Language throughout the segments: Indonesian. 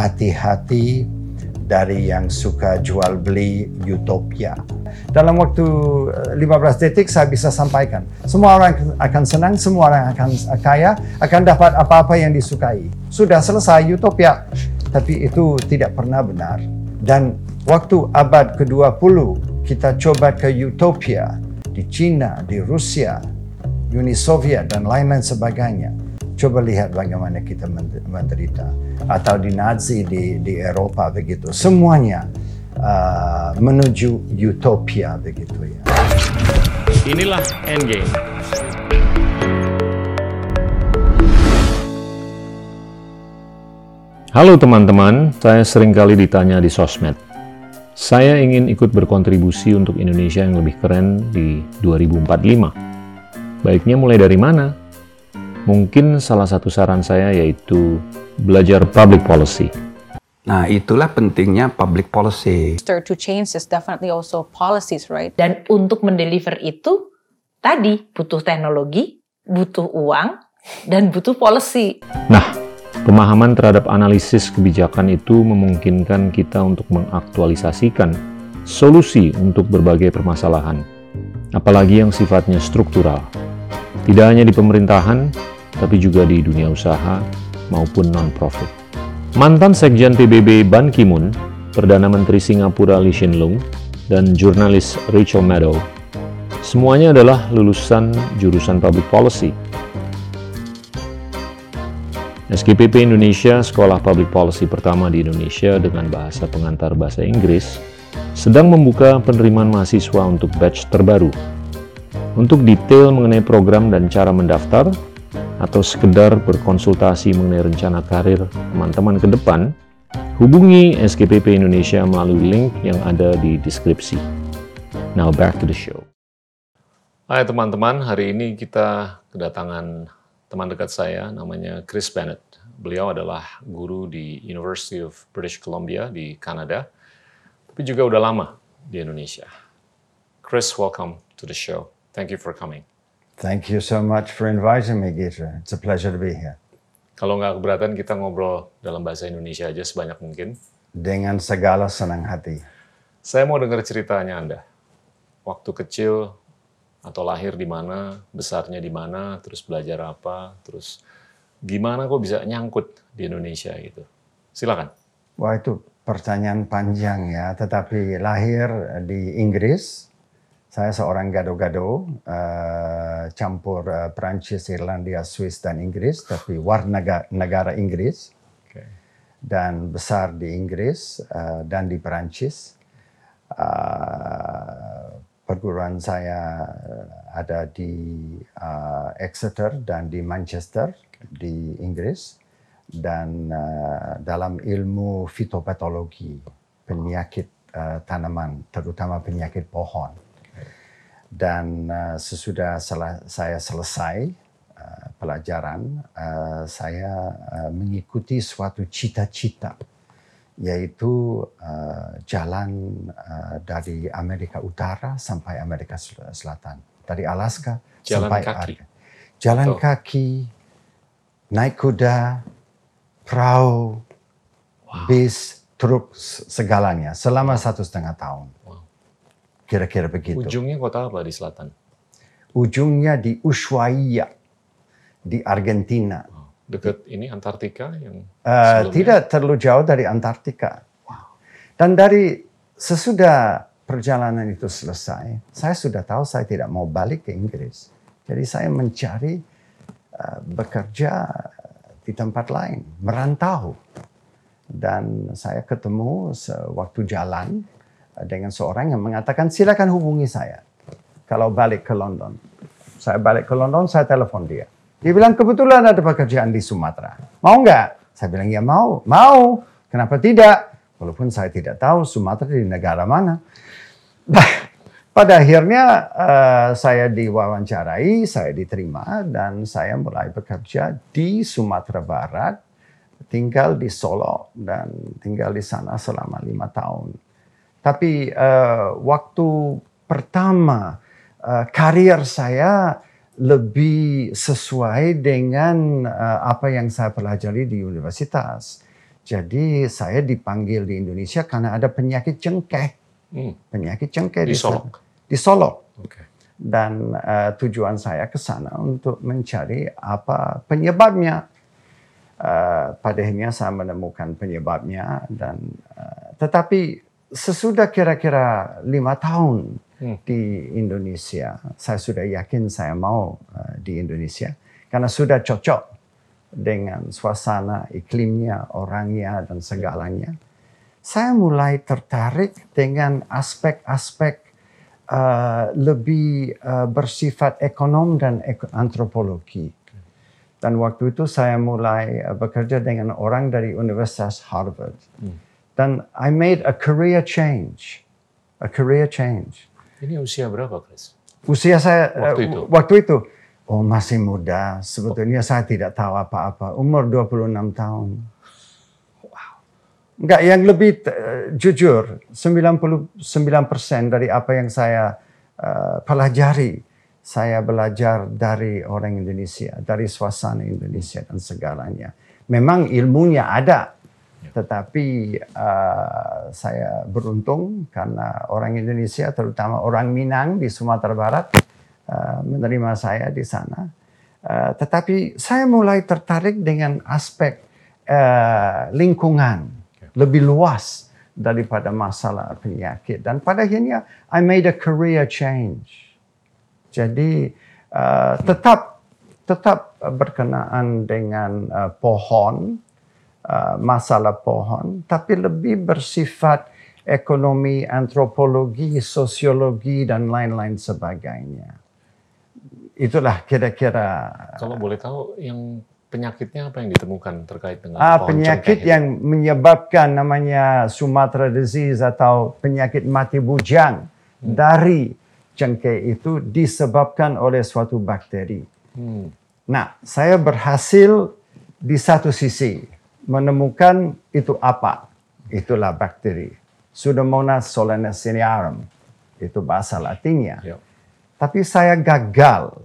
hati-hati dari yang suka jual beli utopia. Dalam waktu 15 eh, detik saya bisa sampaikan. Semua orang akan senang, semua orang akan kaya, akan dapat apa-apa yang disukai. Sudah selesai utopia. Tapi itu tidak pernah benar. Dan waktu abad ke-20 kita coba ke utopia di China, di Rusia, Uni Soviet dan lain-lain sebagainya Coba lihat bagaimana kita menderita. Atau di Nazi di, di Eropa begitu. Semuanya uh, menuju utopia begitu ya. Inilah Endgame. Halo teman-teman, saya sering kali ditanya di sosmed. Saya ingin ikut berkontribusi untuk Indonesia yang lebih keren di 2045. Baiknya mulai dari mana? Mungkin salah satu saran saya yaitu belajar public policy. Nah, itulah pentingnya public policy. To change is definitely also policies, right? Dan untuk mendeliver itu tadi butuh teknologi, butuh uang, dan butuh policy. Nah, pemahaman terhadap analisis kebijakan itu memungkinkan kita untuk mengaktualisasikan solusi untuk berbagai permasalahan, apalagi yang sifatnya struktural. Tidak hanya di pemerintahan, tapi juga di dunia usaha maupun non-profit. Mantan Sekjen PBB Ban Ki-moon, Perdana Menteri Singapura Lee Hsien Loong, dan jurnalis Rachel Maddow, semuanya adalah lulusan jurusan Public Policy. SKPP Indonesia, sekolah public policy pertama di Indonesia dengan bahasa pengantar bahasa Inggris, sedang membuka penerimaan mahasiswa untuk batch terbaru untuk detail mengenai program dan cara mendaftar, atau sekedar berkonsultasi mengenai rencana karir teman-teman ke depan, hubungi SKPP Indonesia melalui link yang ada di deskripsi. Now back to the show. Hai teman-teman, hari ini kita kedatangan teman dekat saya, namanya Chris Bennett. Beliau adalah guru di University of British Columbia di Kanada, tapi juga udah lama di Indonesia. Chris, welcome to the show. Thank you for coming. Thank you so much for inviting me, Gita. It's a pleasure to be here. Kalau nggak keberatan, kita ngobrol dalam bahasa Indonesia aja sebanyak mungkin. Dengan segala senang hati. Saya mau dengar ceritanya Anda. Waktu kecil atau lahir di mana, besarnya di mana, terus belajar apa, terus gimana kok bisa nyangkut di Indonesia gitu. Silakan. Wah itu pertanyaan panjang ya, tetapi lahir di Inggris, saya seorang gado-gado, uh, campur uh, Perancis, Irlandia, Swiss, dan Inggris, tapi warga negara Inggris. Okay. Dan besar di Inggris uh, dan di Perancis. Uh, perguruan saya ada di uh, Exeter dan di Manchester di Inggris. Dan uh, dalam ilmu fitopatologi, penyakit uh, tanaman, terutama penyakit pohon dan uh, sesudah sel saya selesai uh, pelajaran, uh, saya uh, mengikuti suatu cita-cita, yaitu uh, jalan uh, dari Amerika Utara sampai Amerika Selatan, dari Alaska jalan sampai kaki. Jalan Betul. kaki, naik kuda, perahu, wow. bis, truk, segalanya selama satu setengah tahun. Kira-kira begitu. Ujungnya kota apa di selatan? Ujungnya di Ushuaia, di Argentina. Oh, dekat ini Antartika yang uh, Tidak terlalu jauh dari Antartika. Wow. Dan dari sesudah perjalanan itu selesai, saya sudah tahu saya tidak mau balik ke Inggris. Jadi saya mencari uh, bekerja di tempat lain, merantau. Dan saya ketemu sewaktu jalan dengan seorang yang mengatakan silakan hubungi saya kalau balik ke London. Saya balik ke London, saya telepon dia. Dia bilang kebetulan ada pekerjaan di Sumatera. Mau nggak? Saya bilang ya mau. Mau. Kenapa tidak? Walaupun saya tidak tahu Sumatera di negara mana. Pada akhirnya uh, saya diwawancarai, saya diterima dan saya mulai bekerja di Sumatera Barat, tinggal di Solo dan tinggal di sana selama lima tahun. Tapi uh, waktu pertama uh, karier saya lebih sesuai dengan uh, apa yang saya pelajari di universitas. Jadi saya dipanggil di Indonesia karena ada penyakit cengkeh. Hmm. Penyakit cengkeh Di. Solok? Di Solok. Oke. Dan eh, tujuan saya ke sana untuk mencari apa penyebabnya. Eh, pada akhirnya saya menemukan penyebabnya dan eh, tetapi sesudah kira-kira lima tahun Hmm. di Indonesia, saya sudah yakin saya mau eh, di Indonesia karena sudah cocok dengan suasana, iklimnya, orangnya dan segalanya. Saya mulai tertarik dengan aspek-aspek eh, lebih eh, bersifat ekonom dan ek- antropologi. Dan waktu itu saya mulai bekerja dengan orang dari Universitas Harvard. Dan I made a career change. A career change. Ini usia berapa, Chris? Usia saya Waktu eh, itu? waktu itu oh masih muda. Sebetulnya saya tidak tahu apa-apa. Umur 26 tahun. Wow. Enggak, yang lebih eh, jujur, 99% dari apa yang saya eh, pelajari, saya belajar dari orang Indonesia, dari suasana Indonesia dan segalanya. Memang ilmunya ada, tetapi eh, saya beruntung karena orang Indonesia, terutama orang Minang di Sumatera Barat, eh, menerima saya di sana. Eh, tetapi saya mulai tertarik dengan aspek eh, lingkungan lebih luas daripada masalah penyakit. Dan pada akhirnya, I made a career change. Jadi uh, tetap tetap berkenaan dengan uh, pohon, uh, masalah pohon, tapi lebih bersifat ekonomi, antropologi, sosiologi dan lain-lain sebagainya. Itulah kira-kira Kalau boleh tahu yang penyakitnya apa yang ditemukan terkait dengan ah, pohon penyakit cengkeh yang menyebabkan namanya Sumatra disease atau penyakit mati bujang dari cengkeh itu disebabkan oleh suatu bakteri. Hmm. Nah, saya berhasil di satu sisi menemukan itu apa. Itulah bakteri. Pseudomonas solanacearum. Itu bahasa latinnya. Ya. Tapi saya gagal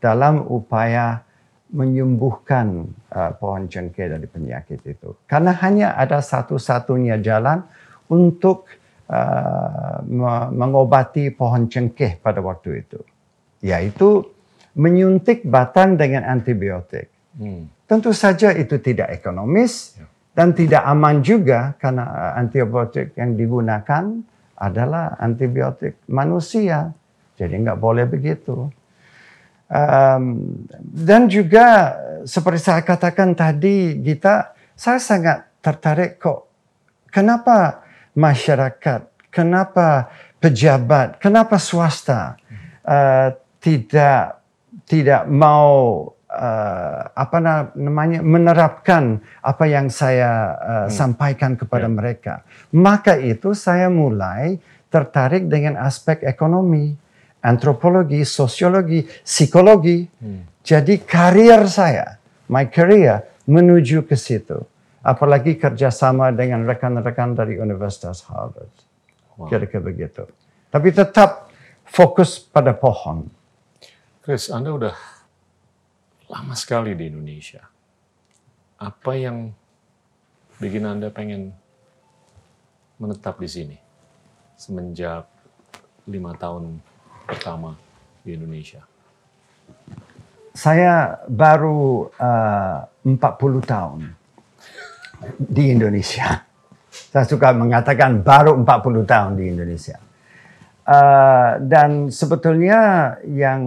dalam upaya menyembuhkan uh, pohon cengkeh dari penyakit itu. Karena hanya ada satu-satunya jalan untuk uh, me- mengobati pohon cengkeh pada waktu itu. Yaitu menyuntik batang dengan antibiotik. Hmm. Tentu saja itu tidak ekonomis dan tidak aman juga karena uh, antibiotik yang digunakan adalah antibiotik manusia. Jadi nggak boleh begitu. Um, dan juga seperti saya katakan tadi, Gita, saya sangat tertarik kok. Kenapa masyarakat, kenapa pejabat, kenapa swasta uh, tidak tidak mau uh, apa na- namanya menerapkan apa yang saya uh, sampaikan kepada mereka. Maka itu saya mulai tertarik dengan aspek ekonomi, antropologi, sosiologi, psikologi. Jadi karir saya, my career menuju ke situ. Apalagi kerjasama dengan rekan-rekan dari Universitas Harvard. Kira-kira begitu. Tapi tetap fokus pada pohon. Chris, Anda udah lama sekali di Indonesia. Apa yang bikin Anda pengen menetap di sini semenjak lima tahun pertama di Indonesia? Saya baru uh, 40 tahun di Indonesia. Saya suka mengatakan baru 40 tahun di Indonesia. Uh, dan sebetulnya yang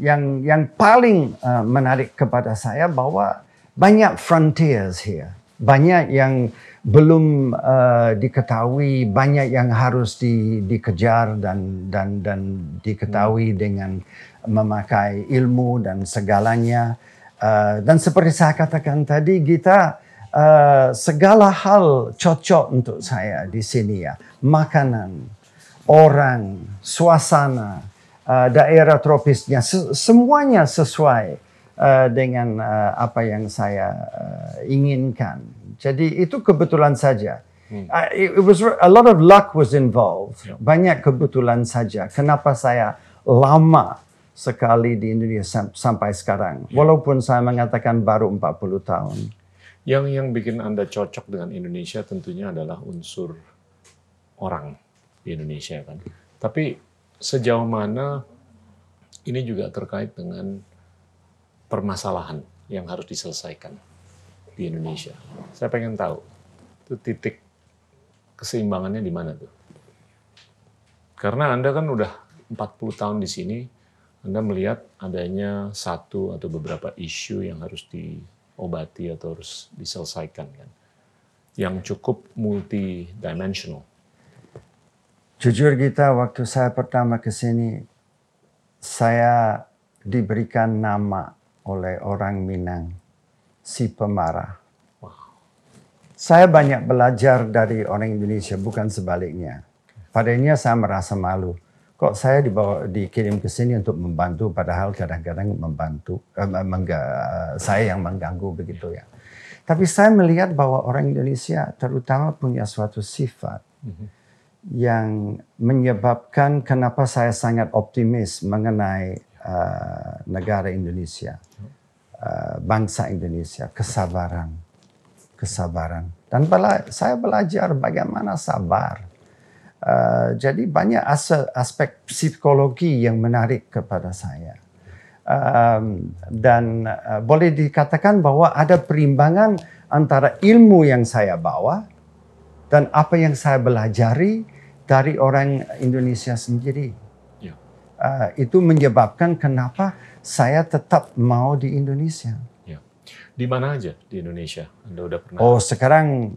yang yang paling uh, menarik kepada saya bahwa banyak frontiers here, banyak yang belum uh, diketahui, banyak yang harus di, dikejar dan dan dan diketahui dengan memakai ilmu dan segalanya. Uh, dan seperti saya katakan tadi, kita uh, segala hal cocok untuk saya di sini ya, makanan, orang, suasana, uh, daerah tropisnya, se- semuanya sesuai uh, dengan uh, apa yang saya uh, inginkan. Jadi itu kebetulan saja. Uh, it, it was a lot of luck was involved. Banyak kebetulan saja. Kenapa saya lama sekali di Indonesia sam- sampai sekarang, walaupun saya mengatakan baru 40 tahun. Yang yang bikin Anda cocok dengan Indonesia tentunya adalah unsur orang di Indonesia kan. Tapi sejauh mana ini juga terkait dengan permasalahan yang harus diselesaikan di Indonesia. Saya pengen tahu itu titik keseimbangannya di mana tuh. Karena Anda kan udah 40 tahun di sini, Anda melihat adanya satu atau beberapa isu yang harus diobati atau harus diselesaikan kan. Yang cukup multidimensional. Jujur kita waktu saya pertama ke sini, saya diberikan nama oleh orang Minang, si pemarah. Saya banyak belajar dari orang Indonesia, bukan sebaliknya. Padanya saya merasa malu. Kok saya dibawa dikirim ke sini untuk membantu, padahal kadang-kadang membantu eh, mengga, saya yang mengganggu begitu ya. Tapi saya melihat bahwa orang Indonesia terutama punya suatu sifat yang menyebabkan kenapa saya sangat optimis mengenai uh, negara Indonesia, uh, bangsa Indonesia, kesabaran, kesabaran. Dan bela saya belajar bagaimana sabar. Uh, jadi banyak as aspek psikologi yang menarik kepada saya. Um, dan uh, boleh dikatakan bahwa ada perimbangan antara ilmu yang saya bawa dan apa yang saya belajari dari orang Indonesia sendiri. Ya. Uh, itu menyebabkan kenapa saya tetap mau di Indonesia. Ya. Di mana aja di Indonesia? Anda udah pernah? Oh, sekarang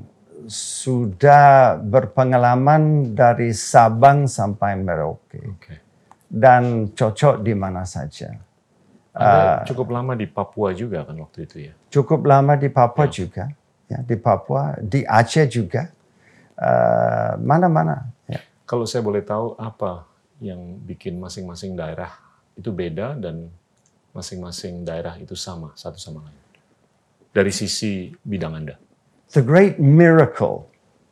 sudah berpengalaman dari Sabang sampai Merauke Oke. dan cocok di mana saja. Anda cukup lama di Papua juga kan waktu itu ya? Cukup lama di Papua juga, ya di Papua, di Aceh juga, uh, mana-mana. ya. Kalau saya boleh tahu apa yang bikin masing-masing daerah itu beda dan masing-masing daerah itu sama satu sama lain dari sisi bidang Anda. The great miracle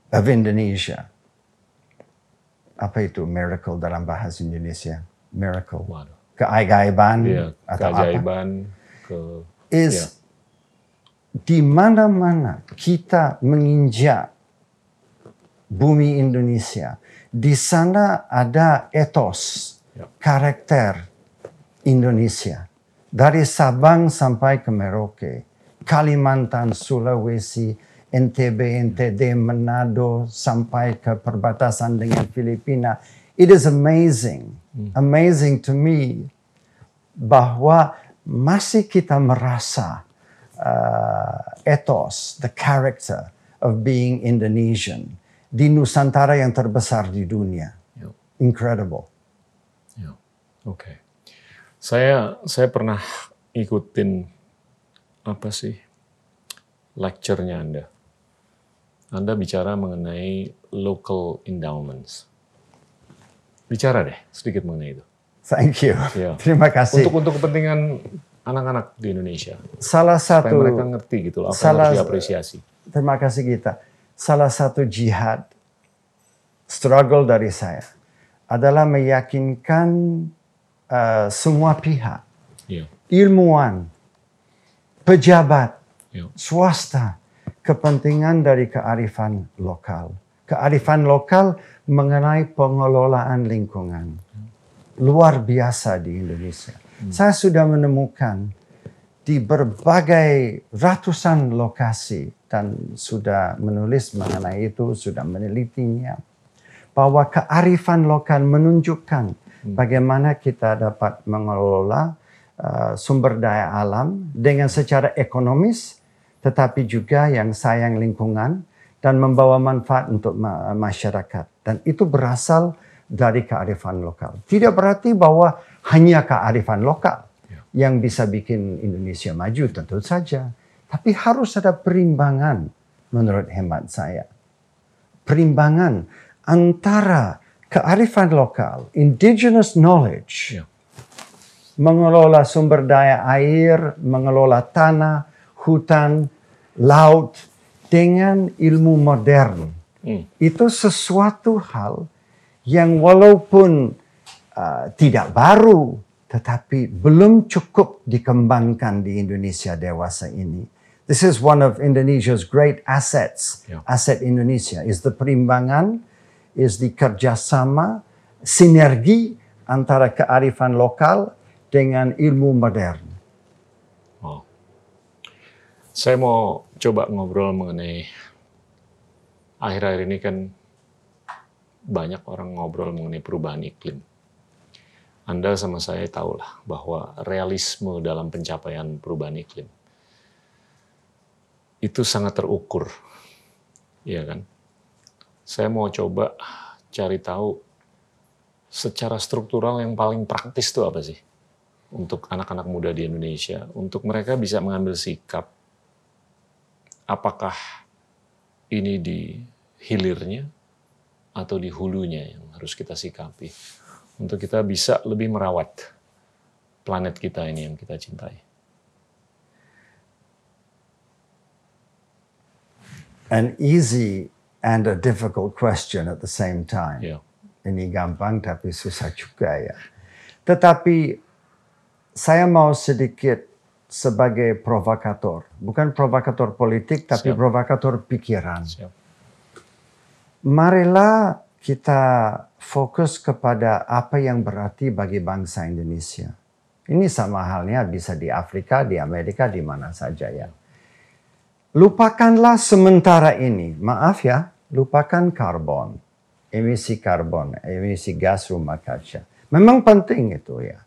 of Indonesia. Apa itu miracle dalam bahasa Indonesia? Miracle. Waduh. Keajaiban Iya, atau apa? keajaiban ke Is Iya. di mana-mana kita menginjak bumi Indonesia, di sana ada etos, Ya. karakter Indonesia. Dari Sabang sampai ke Merauke, Kalimantan, Sulawesi, NTB, NTD, Manado, sampai ke perbatasan dengan Filipina. It is amazing, amazing to me bahwa masih kita merasa uh, ethos, the character of being Indonesian di Nusantara yang terbesar di dunia. Incredible. Ya, Oke. Saya saya pernah ikutin apa sih lecture-nya Anda. Anda bicara mengenai local endowments. Bicara deh sedikit mengenai itu. Thank you. Ya. Terima kasih. Untuk untuk kepentingan anak-anak di Indonesia salah supaya satu mereka ngerti gitu loh apa yang salah- harus diapresiasi. terima kasih kita. Salah satu jihad struggle dari saya adalah meyakinkan uh, semua pihak, Iya. ilmuwan, pejabat, Iya. swasta, kepentingan dari kearifan lokal. Kearifan lokal mengenai pengelolaan lingkungan. Luar biasa di Indonesia. Saya sudah menemukan di berbagai ratusan lokasi dan sudah menulis mengenai itu, sudah menelitinya. Bahwa kearifan lokal menunjukkan bagaimana kita dapat mengelola uh, sumber daya alam dengan secara ekonomis, tetapi juga yang sayang lingkungan dan membawa manfaat untuk ma- masyarakat. Dan itu berasal dari kearifan lokal. Tidak berarti bahwa hanya kearifan lokal yang bisa bikin Indonesia maju, tentu saja. Tapi harus ada perimbangan menurut hemat saya. Perimbangan antara kearifan lokal, indigenous knowledge, Ya. mengelola sumber daya air, mengelola tanah, hutan, laut dengan ilmu modern. Hmm. Itu sesuatu hal yang walaupun uh, tidak baru, tetapi belum cukup dikembangkan di Indonesia dewasa ini. This is one of Indonesia's great assets. Yeah. Aset Indonesia is the perimbangan, is the kerjasama, sinergi antara kearifan lokal dengan ilmu modern. Oh. Saya mau coba ngobrol mengenai akhir-akhir ini kan banyak orang ngobrol mengenai perubahan iklim. Anda sama saya tahulah bahwa realisme dalam pencapaian perubahan iklim itu sangat terukur, ya kan? Saya mau coba cari tahu secara struktural yang paling praktis itu apa sih untuk anak-anak muda di Indonesia, untuk mereka bisa mengambil sikap apakah ini di hilirnya atau di hulunya yang harus kita sikapi untuk kita bisa lebih merawat planet kita ini yang kita cintai. An easy and a difficult question at the same time. Ya, Ini gampang tapi susah juga ya. Tetapi saya mau sedikit sebagai provokator, bukan provokator politik tapi Siap. provokator pikiran. siap. Marilah kita fokus kepada apa yang berarti bagi bangsa Indonesia. Ini sama halnya bisa di Afrika, di Amerika, di mana saja ya. Lupakanlah sementara ini, maaf ya, lupakan karbon, emisi karbon, emisi gas rumah kaca. Memang penting itu ya.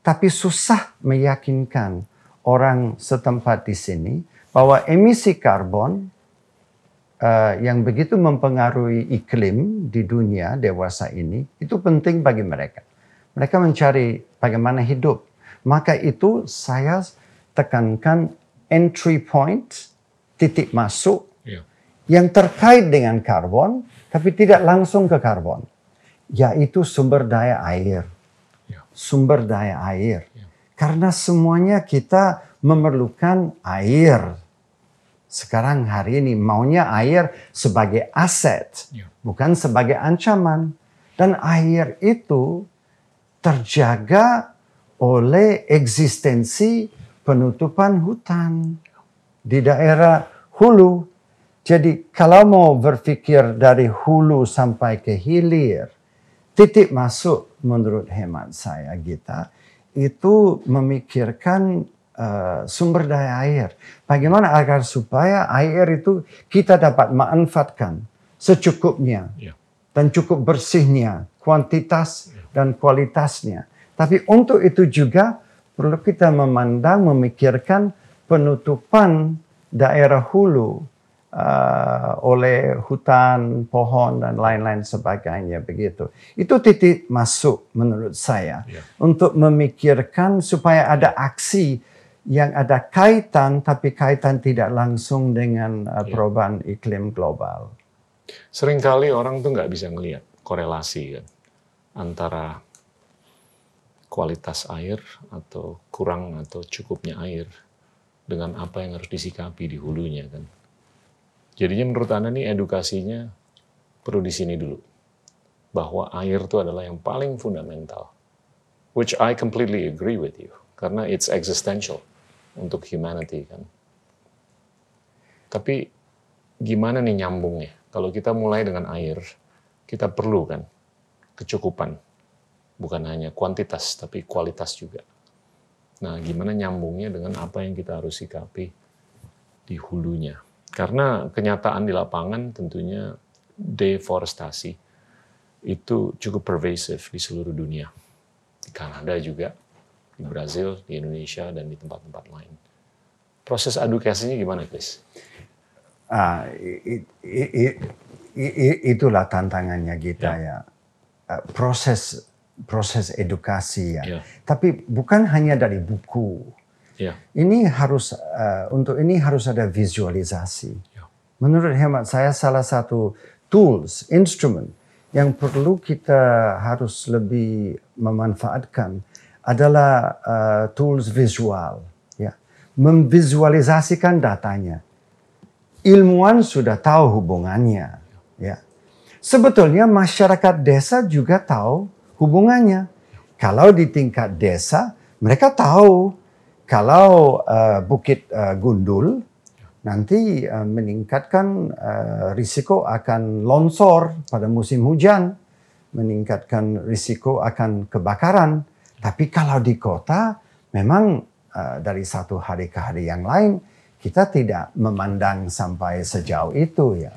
Tapi susah meyakinkan orang setempat di sini bahwa emisi karbon uh, yang begitu mempengaruhi iklim di dunia dewasa ini itu penting bagi mereka. Mereka mencari bagaimana hidup. Maka itu saya tekankan entry point, titik masuk Ya. yang terkait dengan karbon tapi tidak langsung ke karbon, yaitu sumber daya air. Ya. Sumber daya air. Karena semuanya kita memerlukan air. Sekarang hari ini maunya air sebagai aset, Ya. bukan sebagai ancaman. Dan air itu terjaga oleh eksistensi penutupan hutan di daerah hulu. Jadi kalau mau berpikir dari hulu sampai ke hilir, titik masuk menurut hemat saya Gita itu memikirkan uh, sumber daya air. Bagaimana agar supaya air itu kita dapat manfaatkan secukupnya Ya. dan cukup bersihnya, kuantitas dan kualitasnya. Tapi untuk itu juga perlu kita memandang, memikirkan penutupan daerah hulu uh, oleh hutan, pohon dan lain-lain sebagainya begitu. Itu titik masuk menurut saya Ya. untuk memikirkan supaya ada aksi yang ada kaitan tapi kaitan tidak langsung dengan uh, Ya. perubahan iklim global. Seringkali orang tuh nggak bisa ngelihat korelasi kan antara kualitas air atau kurang atau cukupnya air dengan apa yang harus disikapi di hulunya kan. Jadinya menurut Anda nih edukasinya perlu di sini dulu. Bahwa air itu adalah yang paling fundamental. Which I completely agree with you. Karena it's existential untuk humanity kan. Tapi gimana nih nyambungnya? Kalau kita mulai dengan air, kita perlu kan kecukupan. Bukan hanya kuantitas, tapi kualitas juga. Nah, gimana nyambungnya dengan apa yang kita harus sikapi di hulunya? Karena kenyataan di lapangan tentunya deforestasi itu cukup pervasif di seluruh dunia. Di Kanada juga, di Brazil, di Indonesia, dan di tempat-tempat lain. Proses edukasinya gimana, Chris? Ah, i- i- i- i- i- itulah tantangannya kita Ya. ya. Ah, Proses proses edukasi ya. Ya. Tapi bukan hanya dari buku. Ya, Ini harus ah, untuk ini harus ada visualisasi. Ya. Menurut hemat saya salah satu tools, instrumen yang perlu kita harus lebih memanfaatkan adalah ah, tools visual ya. Memvisualisasikan datanya ilmuwan sudah tahu hubungannya. Ya. Sebetulnya masyarakat desa juga tahu hubungannya. Kalau di tingkat desa, mereka tahu kalau uh, Bukit uh, Gundul nanti uh, meningkatkan uh, risiko akan longsor pada musim hujan, meningkatkan risiko akan kebakaran. Tapi kalau di kota, memang uh, dari satu hari ke hari yang lain, kita tidak memandang sampai sejauh itu ya.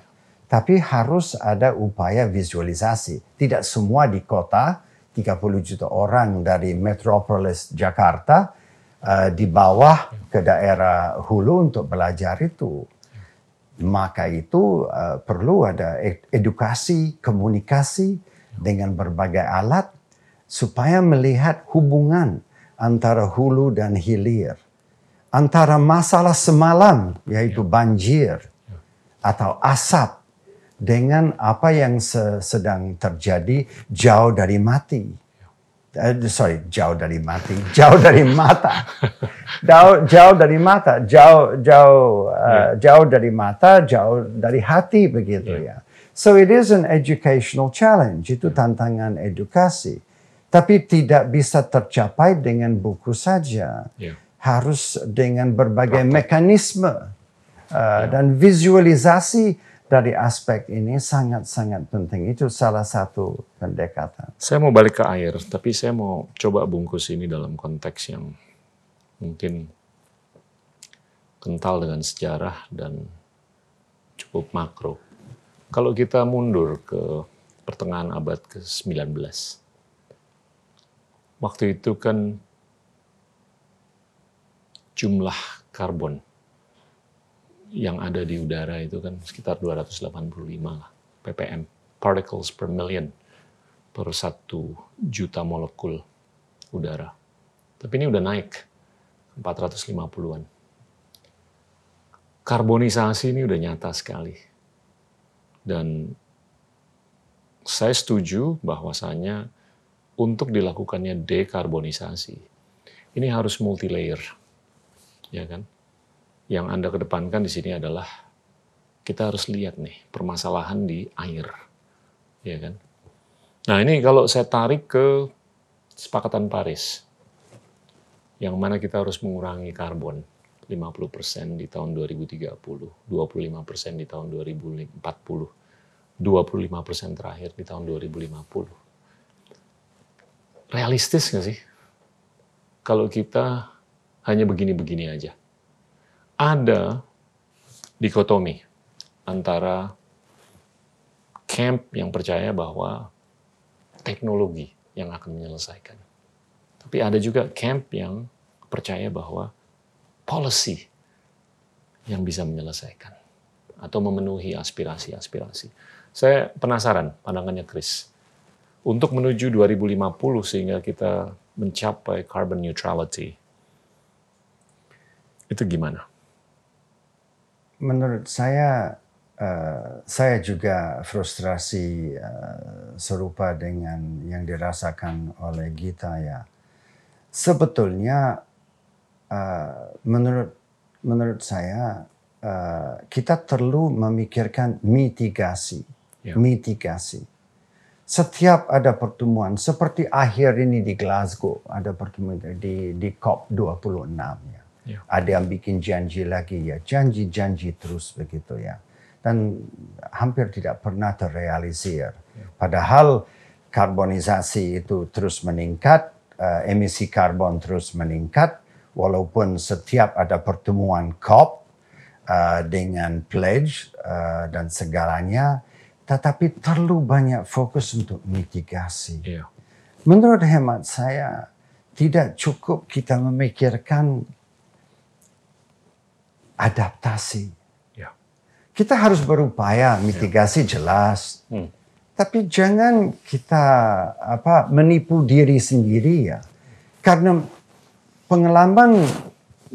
Tapi harus ada upaya visualisasi. Tidak semua di kota, 30 juta orang dari metropolis Jakarta, uh, di bawah ke daerah hulu untuk belajar itu. Maka itu uh, perlu ada edukasi, komunikasi dengan berbagai alat supaya melihat hubungan antara hulu dan hilir. Antara masalah semalam yaitu banjir atau asap dengan apa yang sedang terjadi jauh dari mati uh, sorry, jauh dari mati, jauh dari mata, jauh jauh dari mata, jauh jauh uh, yeah. jauh dari mata, jauh dari hati begitu yeah. ya. So it is an educational challenge, itu tantangan edukasi. Tapi tidak bisa tercapai dengan buku saja. Yeah. Harus dengan berbagai mekanisme uh, yeah. dan visualisasi dari aspek ini sangat-sangat penting. Itu salah satu pendekatan. Saya mau balik ke air, tapi saya mau coba bungkus ini dalam konteks yang mungkin kental dengan sejarah dan cukup makro. Kalau kita mundur ke pertengahan abad ke-19, waktu itu kan jumlah karbon yang ada di udara itu kan sekitar 285 lah ppm particles per million per satu juta molekul udara. Tapi ini udah naik 450-an. Karbonisasi ini udah nyata sekali. Dan saya setuju bahwasanya untuk dilakukannya dekarbonisasi ini harus multi layer. Ya kan? yang Anda kedepankan di sini adalah kita harus lihat nih permasalahan di air. Ya kan? Nah, ini kalau saya tarik ke sepakatan Paris yang mana kita harus mengurangi karbon 50% di tahun 2030, 25% di tahun 2040, 25% terakhir di tahun 2050. Realistis nggak sih? Kalau kita hanya begini-begini aja ada dikotomi antara camp yang percaya bahwa teknologi yang akan menyelesaikan. Tapi ada juga camp yang percaya bahwa policy yang bisa menyelesaikan atau memenuhi aspirasi-aspirasi. Saya penasaran pandangannya Chris. Untuk menuju 2050 sehingga kita mencapai carbon neutrality, itu gimana? menurut saya uh, saya juga frustrasi uh, serupa dengan yang dirasakan oleh Gita ya. Sebetulnya uh, menurut menurut saya uh, kita perlu memikirkan mitigasi, yeah. mitigasi. Setiap ada pertemuan seperti akhir ini di Glasgow ada pertemuan di di COP 26 ya Ya. Ada yang bikin janji lagi ya, janji-janji terus begitu ya. Dan hampir tidak pernah terrealisir. Ya. Padahal karbonisasi itu terus meningkat, uh, emisi karbon terus meningkat, walaupun setiap ada pertemuan COP uh, dengan pledge uh, dan segalanya, tetapi terlalu banyak fokus untuk mitigasi. Ya. Menurut hemat saya, tidak cukup kita memikirkan adaptasi. Ya. Kita harus berupaya mitigasi ya. jelas, hmm. tapi jangan kita apa menipu diri sendiri ya, karena pengalaman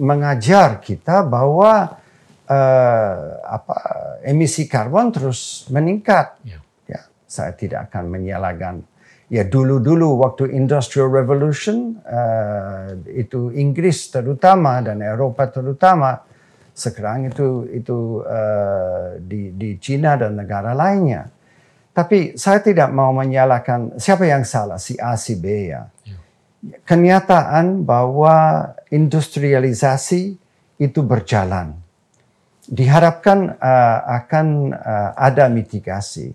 mengajar kita bahwa uh, apa emisi karbon terus meningkat. Ya. ya, saya tidak akan menyalahkan. Ya dulu-dulu waktu Industrial Revolution uh, itu Inggris terutama dan Eropa terutama sekarang itu itu uh, di di Cina dan negara lainnya. Tapi saya tidak mau menyalahkan siapa yang salah si A si B ya. ya. Kenyataan bahwa industrialisasi itu berjalan. Diharapkan uh, akan uh, ada mitigasi,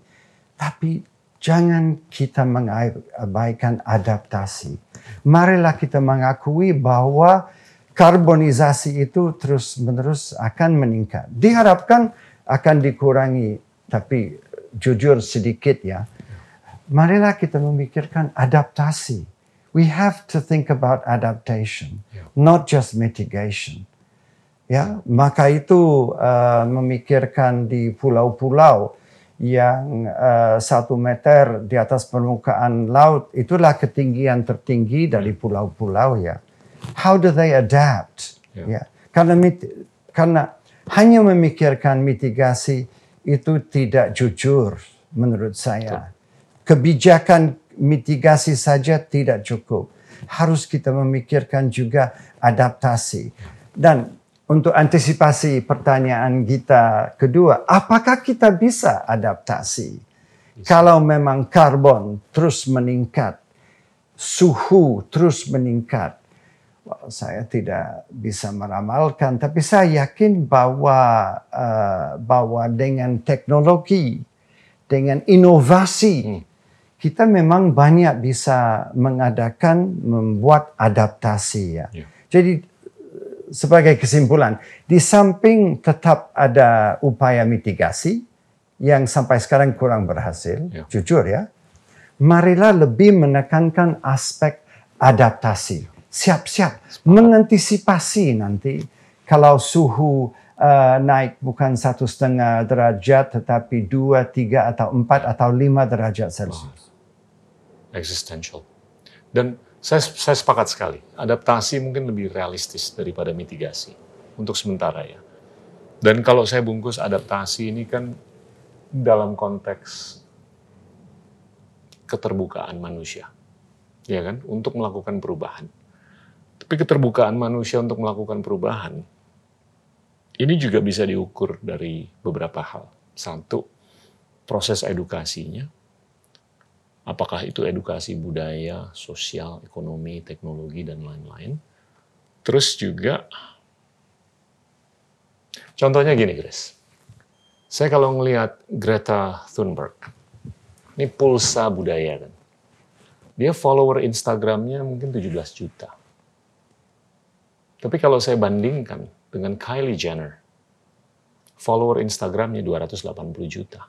tapi jangan kita mengabaikan adaptasi. Marilah kita mengakui bahwa karbonisasi itu terus-menerus akan meningkat. Diharapkan akan dikurangi, tapi jujur sedikit ya. Marilah kita memikirkan adaptasi. We have to think about adaptation, not just mitigation. Ya, maka itu uh, memikirkan di pulau-pulau yang uh, satu meter di atas permukaan laut itulah ketinggian tertinggi dari pulau-pulau ya. How do they adapt? Ya, karena karena hanya memikirkan mitigasi itu tidak jujur menurut saya. Kebijakan mitigasi saja tidak cukup. Harus kita memikirkan juga adaptasi. Dan untuk antisipasi pertanyaan kita kedua, apakah kita bisa adaptasi? Kalau memang karbon terus meningkat, suhu terus meningkat, well, saya tidak bisa meramalkan, tapi saya yakin bahwa uh, bahwa dengan teknologi, dengan inovasi, hmm kita memang banyak bisa mengadakan membuat adaptasi ya. ya. Jadi sebagai kesimpulan, di samping tetap ada upaya mitigasi yang sampai sekarang kurang berhasil, ya. jujur ya. Marilah lebih menekankan aspek adaptasi. Siap-siap mengantisipasi nanti kalau suhu uh, naik bukan satu setengah derajat tetapi dua, tiga atau empat atau lima derajat Celcius existential. Dan saya, saya sepakat sekali, adaptasi mungkin lebih realistis daripada mitigasi untuk sementara ya. Dan kalau saya bungkus adaptasi ini kan dalam konteks keterbukaan manusia, ya kan, untuk melakukan perubahan. Tapi keterbukaan manusia untuk melakukan perubahan ini juga bisa diukur dari beberapa hal. Satu, proses edukasinya, apakah itu edukasi budaya, sosial, ekonomi, teknologi, dan lain-lain. Terus juga, contohnya gini, Grace. Saya kalau ngelihat Greta Thunberg, ini pulsa budaya kan. Dia follower Instagramnya mungkin 17 juta. Tapi kalau saya bandingkan dengan Kylie Jenner, follower Instagramnya 280 juta.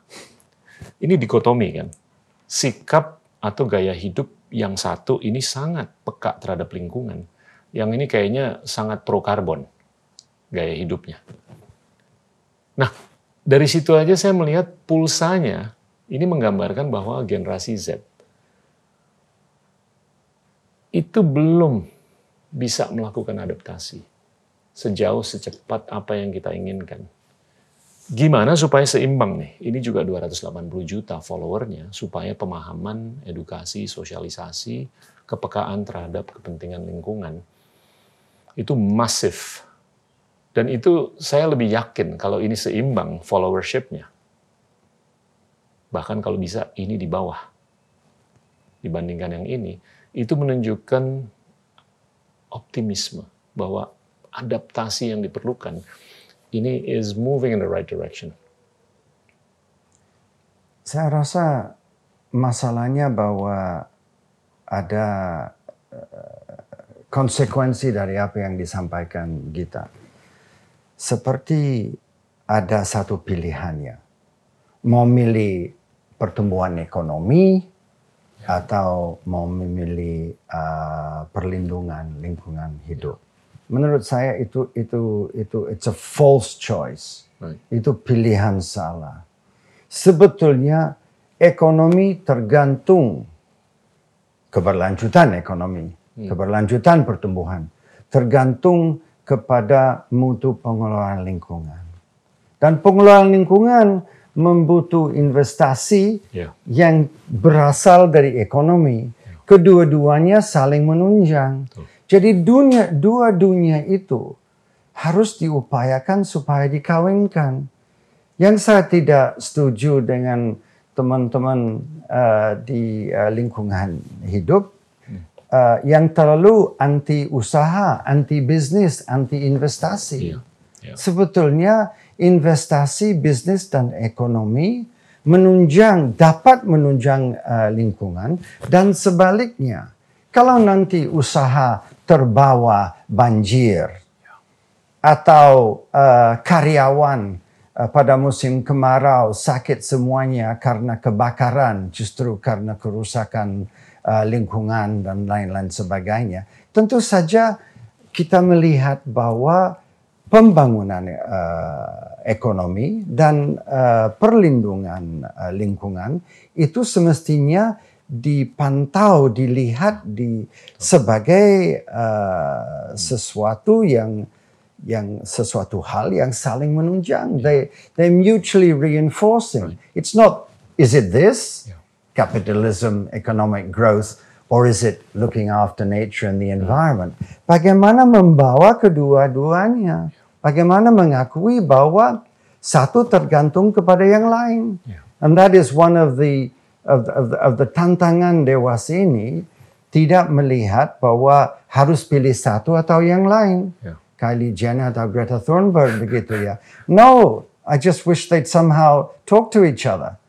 Ini dikotomi kan sikap atau gaya hidup yang satu ini sangat peka terhadap lingkungan. Yang ini kayaknya sangat pro karbon gaya hidupnya. Nah, dari situ aja saya melihat pulsanya ini menggambarkan bahwa generasi Z itu belum bisa melakukan adaptasi sejauh secepat apa yang kita inginkan. Gimana supaya seimbang nih? Ini juga 280 juta followernya, supaya pemahaman, edukasi, sosialisasi, kepekaan terhadap kepentingan lingkungan itu masif. Dan itu saya lebih yakin kalau ini seimbang followership-nya. Bahkan kalau bisa ini di bawah dibandingkan yang ini, itu menunjukkan optimisme bahwa adaptasi yang diperlukan ini is moving in the right direction. Saya rasa masalahnya bahwa ada eh, konsekuensi dari apa yang disampaikan Gita. Seperti ada satu pilihannya. Mau milih pertumbuhan ekonomi atau mau memilih uh, perlindungan lingkungan hidup menurut saya itu itu itu it's a false choice. Right. Itu pilihan salah. Sebetulnya ekonomi tergantung keberlanjutan ekonomi, hmm. keberlanjutan pertumbuhan tergantung kepada mutu pengelolaan lingkungan. Dan pengelolaan lingkungan membutuh investasi yeah. yang berasal dari ekonomi. Yeah. Kedua-duanya saling menunjang. Tuh. Jadi dunia dua dunia itu harus diupayakan supaya dikawinkan. Yang saya tidak setuju dengan teman-teman uh, di uh, lingkungan hidup uh, yang terlalu anti usaha, anti bisnis, anti investasi. Yeah. Yeah. Sebetulnya investasi bisnis dan ekonomi menunjang dapat menunjang uh, lingkungan dan sebaliknya kalau nanti usaha terbawa banjir atau uh, karyawan uh, pada musim kemarau sakit semuanya karena kebakaran justru karena kerusakan uh, lingkungan dan lain-lain sebagainya. Tentu saja kita melihat bahwa pembangunan uh, ekonomi dan uh, perlindungan uh, lingkungan itu semestinya dipantau, dilihat di sebagai uh, sesuatu yang yang sesuatu hal yang saling menunjang. They they mutually reinforcing. It's not is it this capitalism, economic growth, or is it looking after nature and the environment? Bagaimana membawa kedua-duanya? Bagaimana mengakui bahwa satu tergantung kepada yang lain. Yeah. And that is one of the of, of, of the tantangan dewas ini tidak melihat bahwa harus pilih satu atau yang lain. Yeah. Kylie Jenner atau Greta Thunberg begitu ya. No, I just wish they'd somehow talk to each other.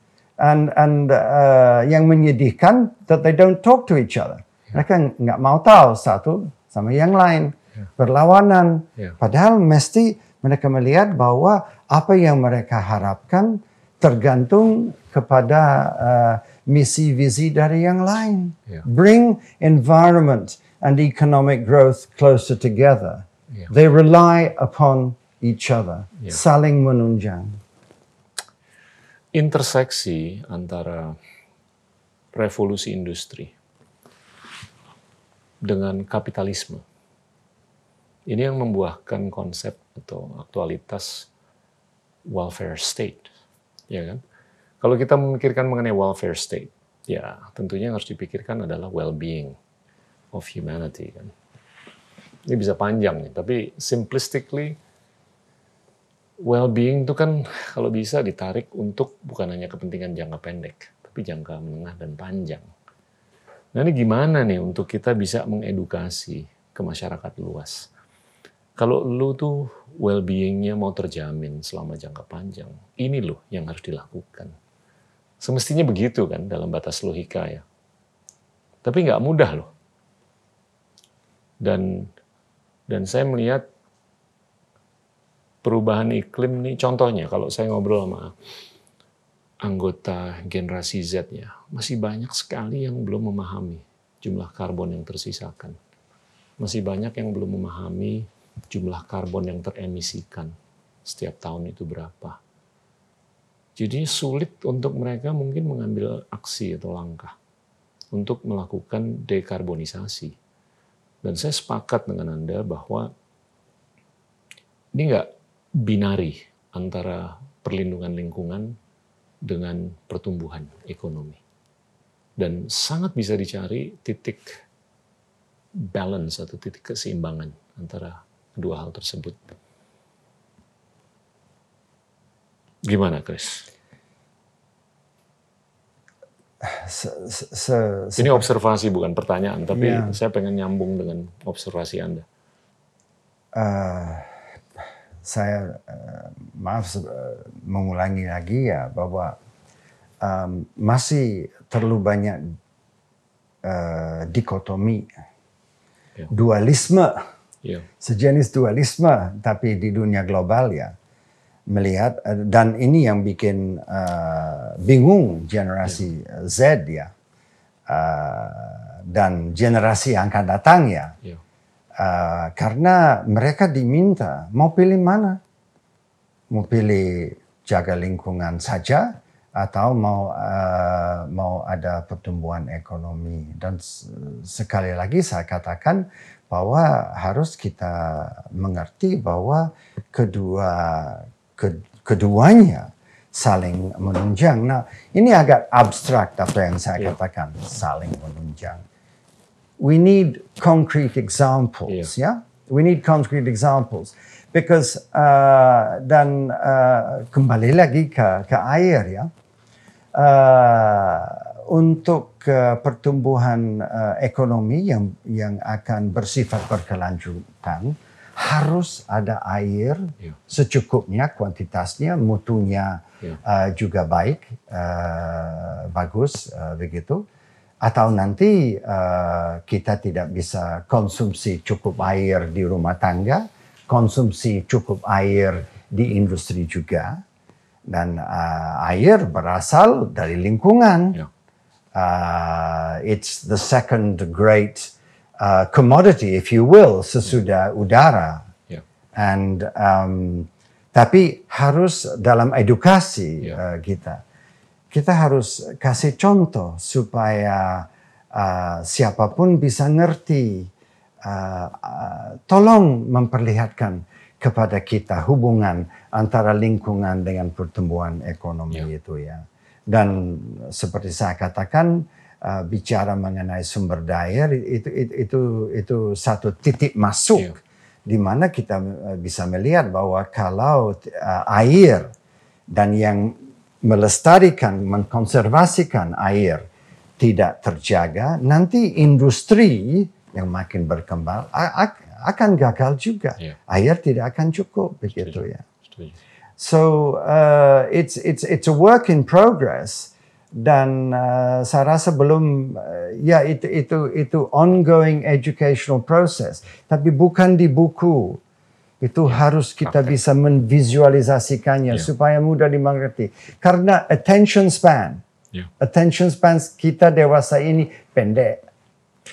And and uh, yang menyedihkan that they don't talk to each other. Yeah. Mereka nggak mau tahu satu sama yang lain berlawanan. Yeah. Padahal mesti mereka melihat bahwa apa yang mereka harapkan tergantung kepada uh, misi visi dari yang lain. Yeah. Bring environment and economic growth closer together. Yeah. They rely upon each other, yeah. saling menunjang. Interseksi antara revolusi industri dengan kapitalisme ini yang membuahkan konsep atau aktualitas welfare state, ya kan? Kalau kita memikirkan mengenai welfare state, ya tentunya yang harus dipikirkan adalah well-being of humanity kan. Ini bisa panjang nih, tapi simplistically well-being itu kan kalau bisa ditarik untuk bukan hanya kepentingan jangka pendek, tapi jangka menengah dan panjang. Nah ini gimana nih untuk kita bisa mengedukasi ke masyarakat luas? Kalau lu tuh well-beingnya mau terjamin selama jangka panjang, ini loh yang harus dilakukan. Semestinya begitu kan dalam batas logika ya. Tapi nggak mudah loh. Dan dan saya melihat perubahan iklim nih, contohnya kalau saya ngobrol sama anggota generasi Z ya, masih banyak sekali yang belum memahami jumlah karbon yang tersisakan. Masih banyak yang belum memahami jumlah karbon yang teremisikan setiap tahun itu berapa. Jadi sulit untuk mereka mungkin mengambil aksi atau langkah untuk melakukan dekarbonisasi. Dan saya sepakat dengan Anda bahwa ini nggak binari antara perlindungan lingkungan dengan pertumbuhan ekonomi. Dan sangat bisa dicari titik balance atau titik keseimbangan antara kedua hal tersebut. Gimana, Chris? Se, se, se, Ini observasi bukan pertanyaan, tapi ya. saya pengen nyambung dengan observasi Anda. Uh, saya uh, maaf uh, mengulangi lagi ya bahwa um, masih terlalu banyak uh, dikotomi, ya. dualisme yeah. sejenis dualisme tapi di dunia global ya melihat eh, dan ini yang bikin uh, bingung generasi yeah. Z ya uh, dan generasi yang akan datang ya yeah. uh, karena mereka diminta mau pilih mana mau pilih jaga lingkungan saja atau mau uh, mau ada pertumbuhan ekonomi dan sekali lagi saya katakan bahwa harus kita mengerti bahwa kedua keduanya saling menunjang. Nah, ini agak abstrak apa yang saya yeah. katakan saling menunjang. We need concrete examples, yeah. ya. We need concrete examples because uh, dan uh, kembali lagi ke ke air ya. Uh, untuk uh, pertumbuhan uh, ekonomi yang yang akan bersifat berkelanjutan harus ada air Ya. secukupnya, kuantitasnya, mutunya Ya. uh, juga baik, uh, bagus uh, begitu. Atau nanti uh, kita tidak bisa konsumsi cukup air di rumah tangga, konsumsi cukup air di industri juga, dan uh, air berasal dari lingkungan. Ya. Uh, it's the second great uh, commodity, if you will, sesudah udara. Ya. And um, tapi harus dalam edukasi Ya. uh, kita, kita harus kasih contoh supaya uh, siapa pun bisa ngerti. Uh, uh, tolong memperlihatkan kepada kita hubungan antara lingkungan dengan pertumbuhan ekonomi Ya. itu ya. Dan seperti saya katakan uh, bicara mengenai sumber daya itu itu itu, itu satu titik masuk Ya. di mana kita uh, bisa melihat bahwa kalau uh, air dan yang melestarikan, mengkonservasikan air tidak terjaga, nanti industri yang makin berkembang akan gagal juga. Iya. Air tidak akan cukup begitu Setuju. ya. Setuju. So uh, it's it's it's a work in progress. Dan uh, saya rasa belum uh, ya itu itu itu ongoing educational process. Tapi bukan di buku. Itu harus kita praktek. bisa menvisualisasikannya Ya. supaya mudah dimengerti. Karena attention span. Ya. attention span kita dewasa ini pendek.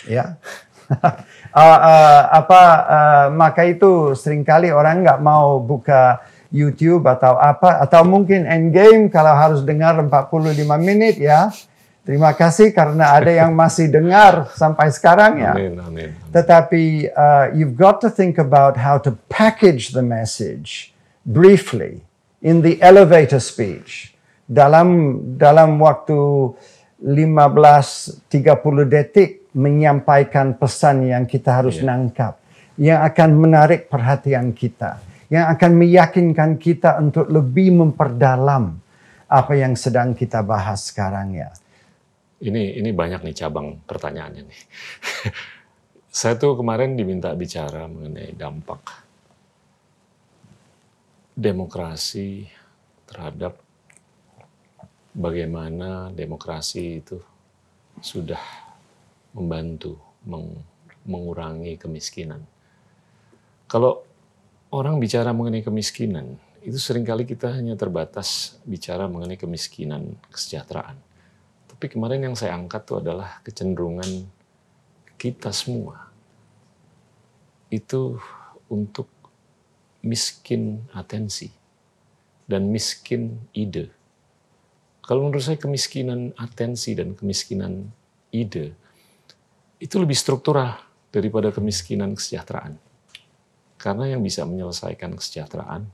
Ya. Uh, uh, apa uh, maka itu sering kali orang nggak mau buka YouTube atau apa atau mungkin Endgame kalau harus dengar 45 menit ya terima kasih karena ada yang masih dengar sampai sekarang ya Amin, amin. tetapi uh, you've got to think about how to package the message briefly in the elevator speech dalam dalam waktu 15 30 detik menyampaikan pesan yang kita harus Iya. nangkap yang akan menarik perhatian kita yang akan meyakinkan kita untuk lebih memperdalam apa yang sedang kita bahas sekarang ya. Ini ini banyak nih cabang pertanyaannya nih. Saya tuh kemarin diminta bicara mengenai dampak demokrasi terhadap bagaimana demokrasi itu sudah membantu meng- mengurangi kemiskinan. Kalau orang bicara mengenai kemiskinan, itu sering kali kita hanya terbatas bicara mengenai kemiskinan kesejahteraan. Tapi kemarin yang saya angkat itu adalah kecenderungan kita semua itu untuk miskin atensi dan miskin ide. Kalau menurut saya kemiskinan atensi dan kemiskinan ide itu lebih struktural daripada kemiskinan kesejahteraan. Karena yang bisa menyelesaikan kesejahteraan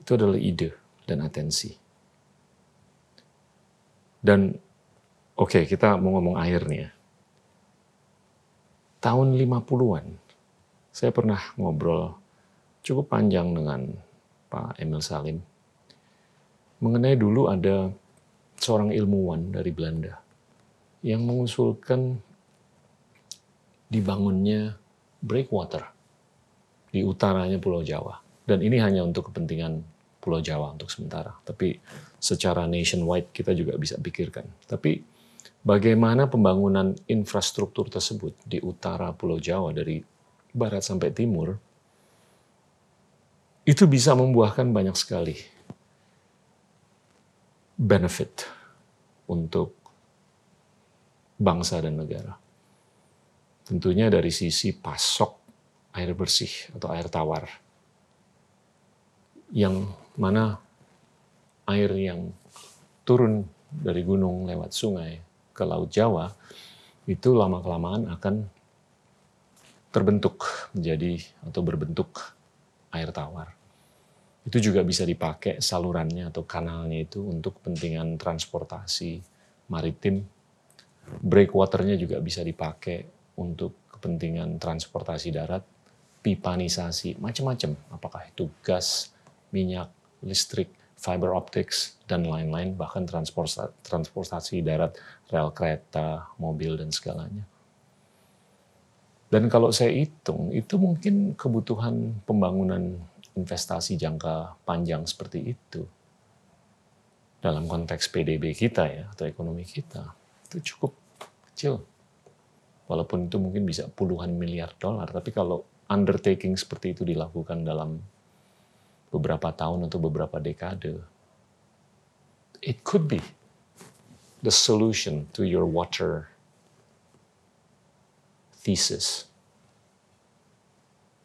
itu adalah ide dan atensi. Dan oke, kita mau ngomong air nih ya. Tahun 50-an, saya pernah ngobrol cukup panjang dengan Pak Emil Salim. Mengenai dulu ada seorang ilmuwan dari Belanda yang mengusulkan dibangunnya breakwater di utaranya Pulau Jawa. Dan ini hanya untuk kepentingan Pulau Jawa untuk sementara. Tapi secara nationwide kita juga bisa pikirkan. Tapi bagaimana pembangunan infrastruktur tersebut di utara Pulau Jawa dari barat sampai timur itu bisa membuahkan banyak sekali benefit untuk bangsa dan negara. Tentunya dari sisi pasok air bersih atau air tawar yang mana air yang turun dari gunung lewat sungai ke laut Jawa itu lama-kelamaan akan terbentuk menjadi atau berbentuk air tawar. Itu juga bisa dipakai salurannya atau kanalnya itu untuk kepentingan transportasi maritim. Breakwaternya juga bisa dipakai untuk kepentingan transportasi darat, pipanisasi, macam-macam. Apakah itu gas, minyak, listrik, fiber optics, dan lain-lain, bahkan transportasi, darat, rel kereta, mobil, dan segalanya. Dan kalau saya hitung, itu mungkin kebutuhan pembangunan investasi jangka panjang seperti itu dalam konteks PDB kita ya atau ekonomi kita itu cukup kecil. Walaupun itu mungkin bisa puluhan miliar dolar, tapi kalau undertaking seperti itu dilakukan dalam beberapa tahun atau beberapa dekade, it could be the solution to your water thesis.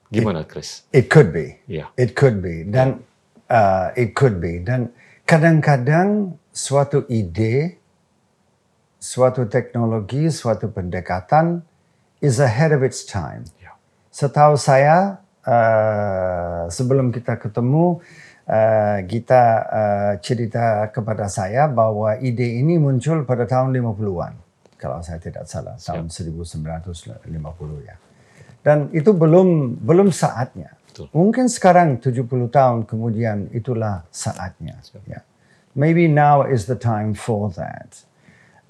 Gimana, Chris? It could be. Ya. It could be. Dan uh, it could be. Dan kadang-kadang suatu ide, suatu teknologi, suatu pendekatan is ahead of its time. Ya. Setahu saya uh, sebelum kita ketemu uh, Gita uh, cerita kepada saya bahwa ide ini muncul pada tahun 50-an kalau saya tidak salah tahun 1950 ya. Dan itu belum belum saatnya. Betul. Mungkin sekarang 70 tahun kemudian itulah saatnya. Ya. Maybe now is the time for that.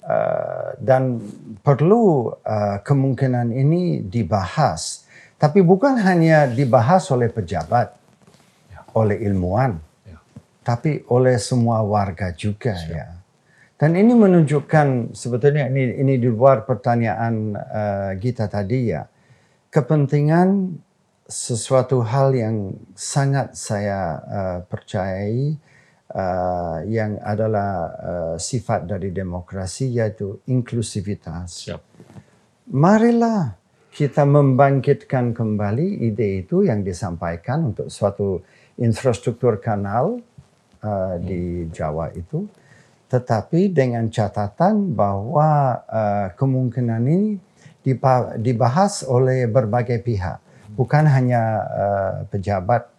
Uh, dan perlu uh, kemungkinan ini dibahas. Tapi bukan hanya dibahas oleh pejabat, oleh ilmuwan, Ya. tapi oleh semua warga juga ya. Dan ini menunjukkan sebetulnya ini ini di luar pertanyaan uh, Gita tadi ya. Kepentingan sesuatu hal yang sangat saya uh, percayai uh, yang adalah uh, sifat dari demokrasi yaitu inklusivitas. Siap. Marilah kita membangkitkan kembali ide itu yang disampaikan untuk suatu infrastruktur kanal uh, di Jawa itu, tetapi dengan catatan bahwa uh, kemungkinan ini dibahas oleh berbagai pihak, bukan hanya uh, pejabat,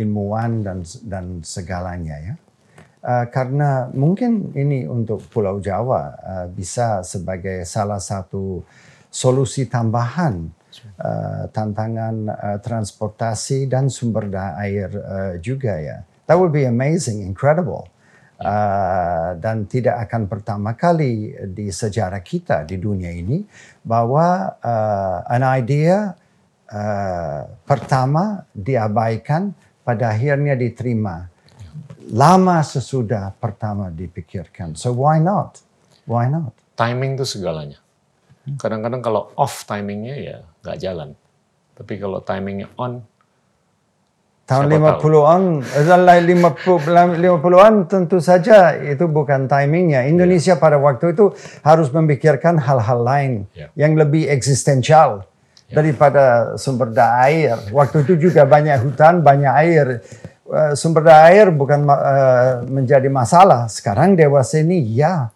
ilmuwan dan dan segalanya ya. Uh, karena mungkin ini untuk Pulau Jawa uh, bisa sebagai salah satu solusi tambahan uh, tantangan uh, transportasi dan sumber daya air uh, juga ya. That would be amazing, incredible. Uh, dan tidak akan pertama kali di sejarah kita di dunia ini bahwa uh, an idea uh, pertama diabaikan pada akhirnya diterima lama sesudah pertama dipikirkan. So why not? Why not? Timing itu segalanya. Kadang-kadang kalau off timingnya ya nggak jalan. Tapi kalau timingnya on, Tahun Siapa 50-an, adalah 50 50-an tentu saja itu bukan timingnya. Indonesia pada waktu itu harus memikirkan hal-hal lain Ya. yang lebih eksistensial daripada sumber daya air. Waktu itu juga banyak hutan, banyak air. Eh, Sumber daya air bukan eh, menjadi masalah. Sekarang dewasa ini ya.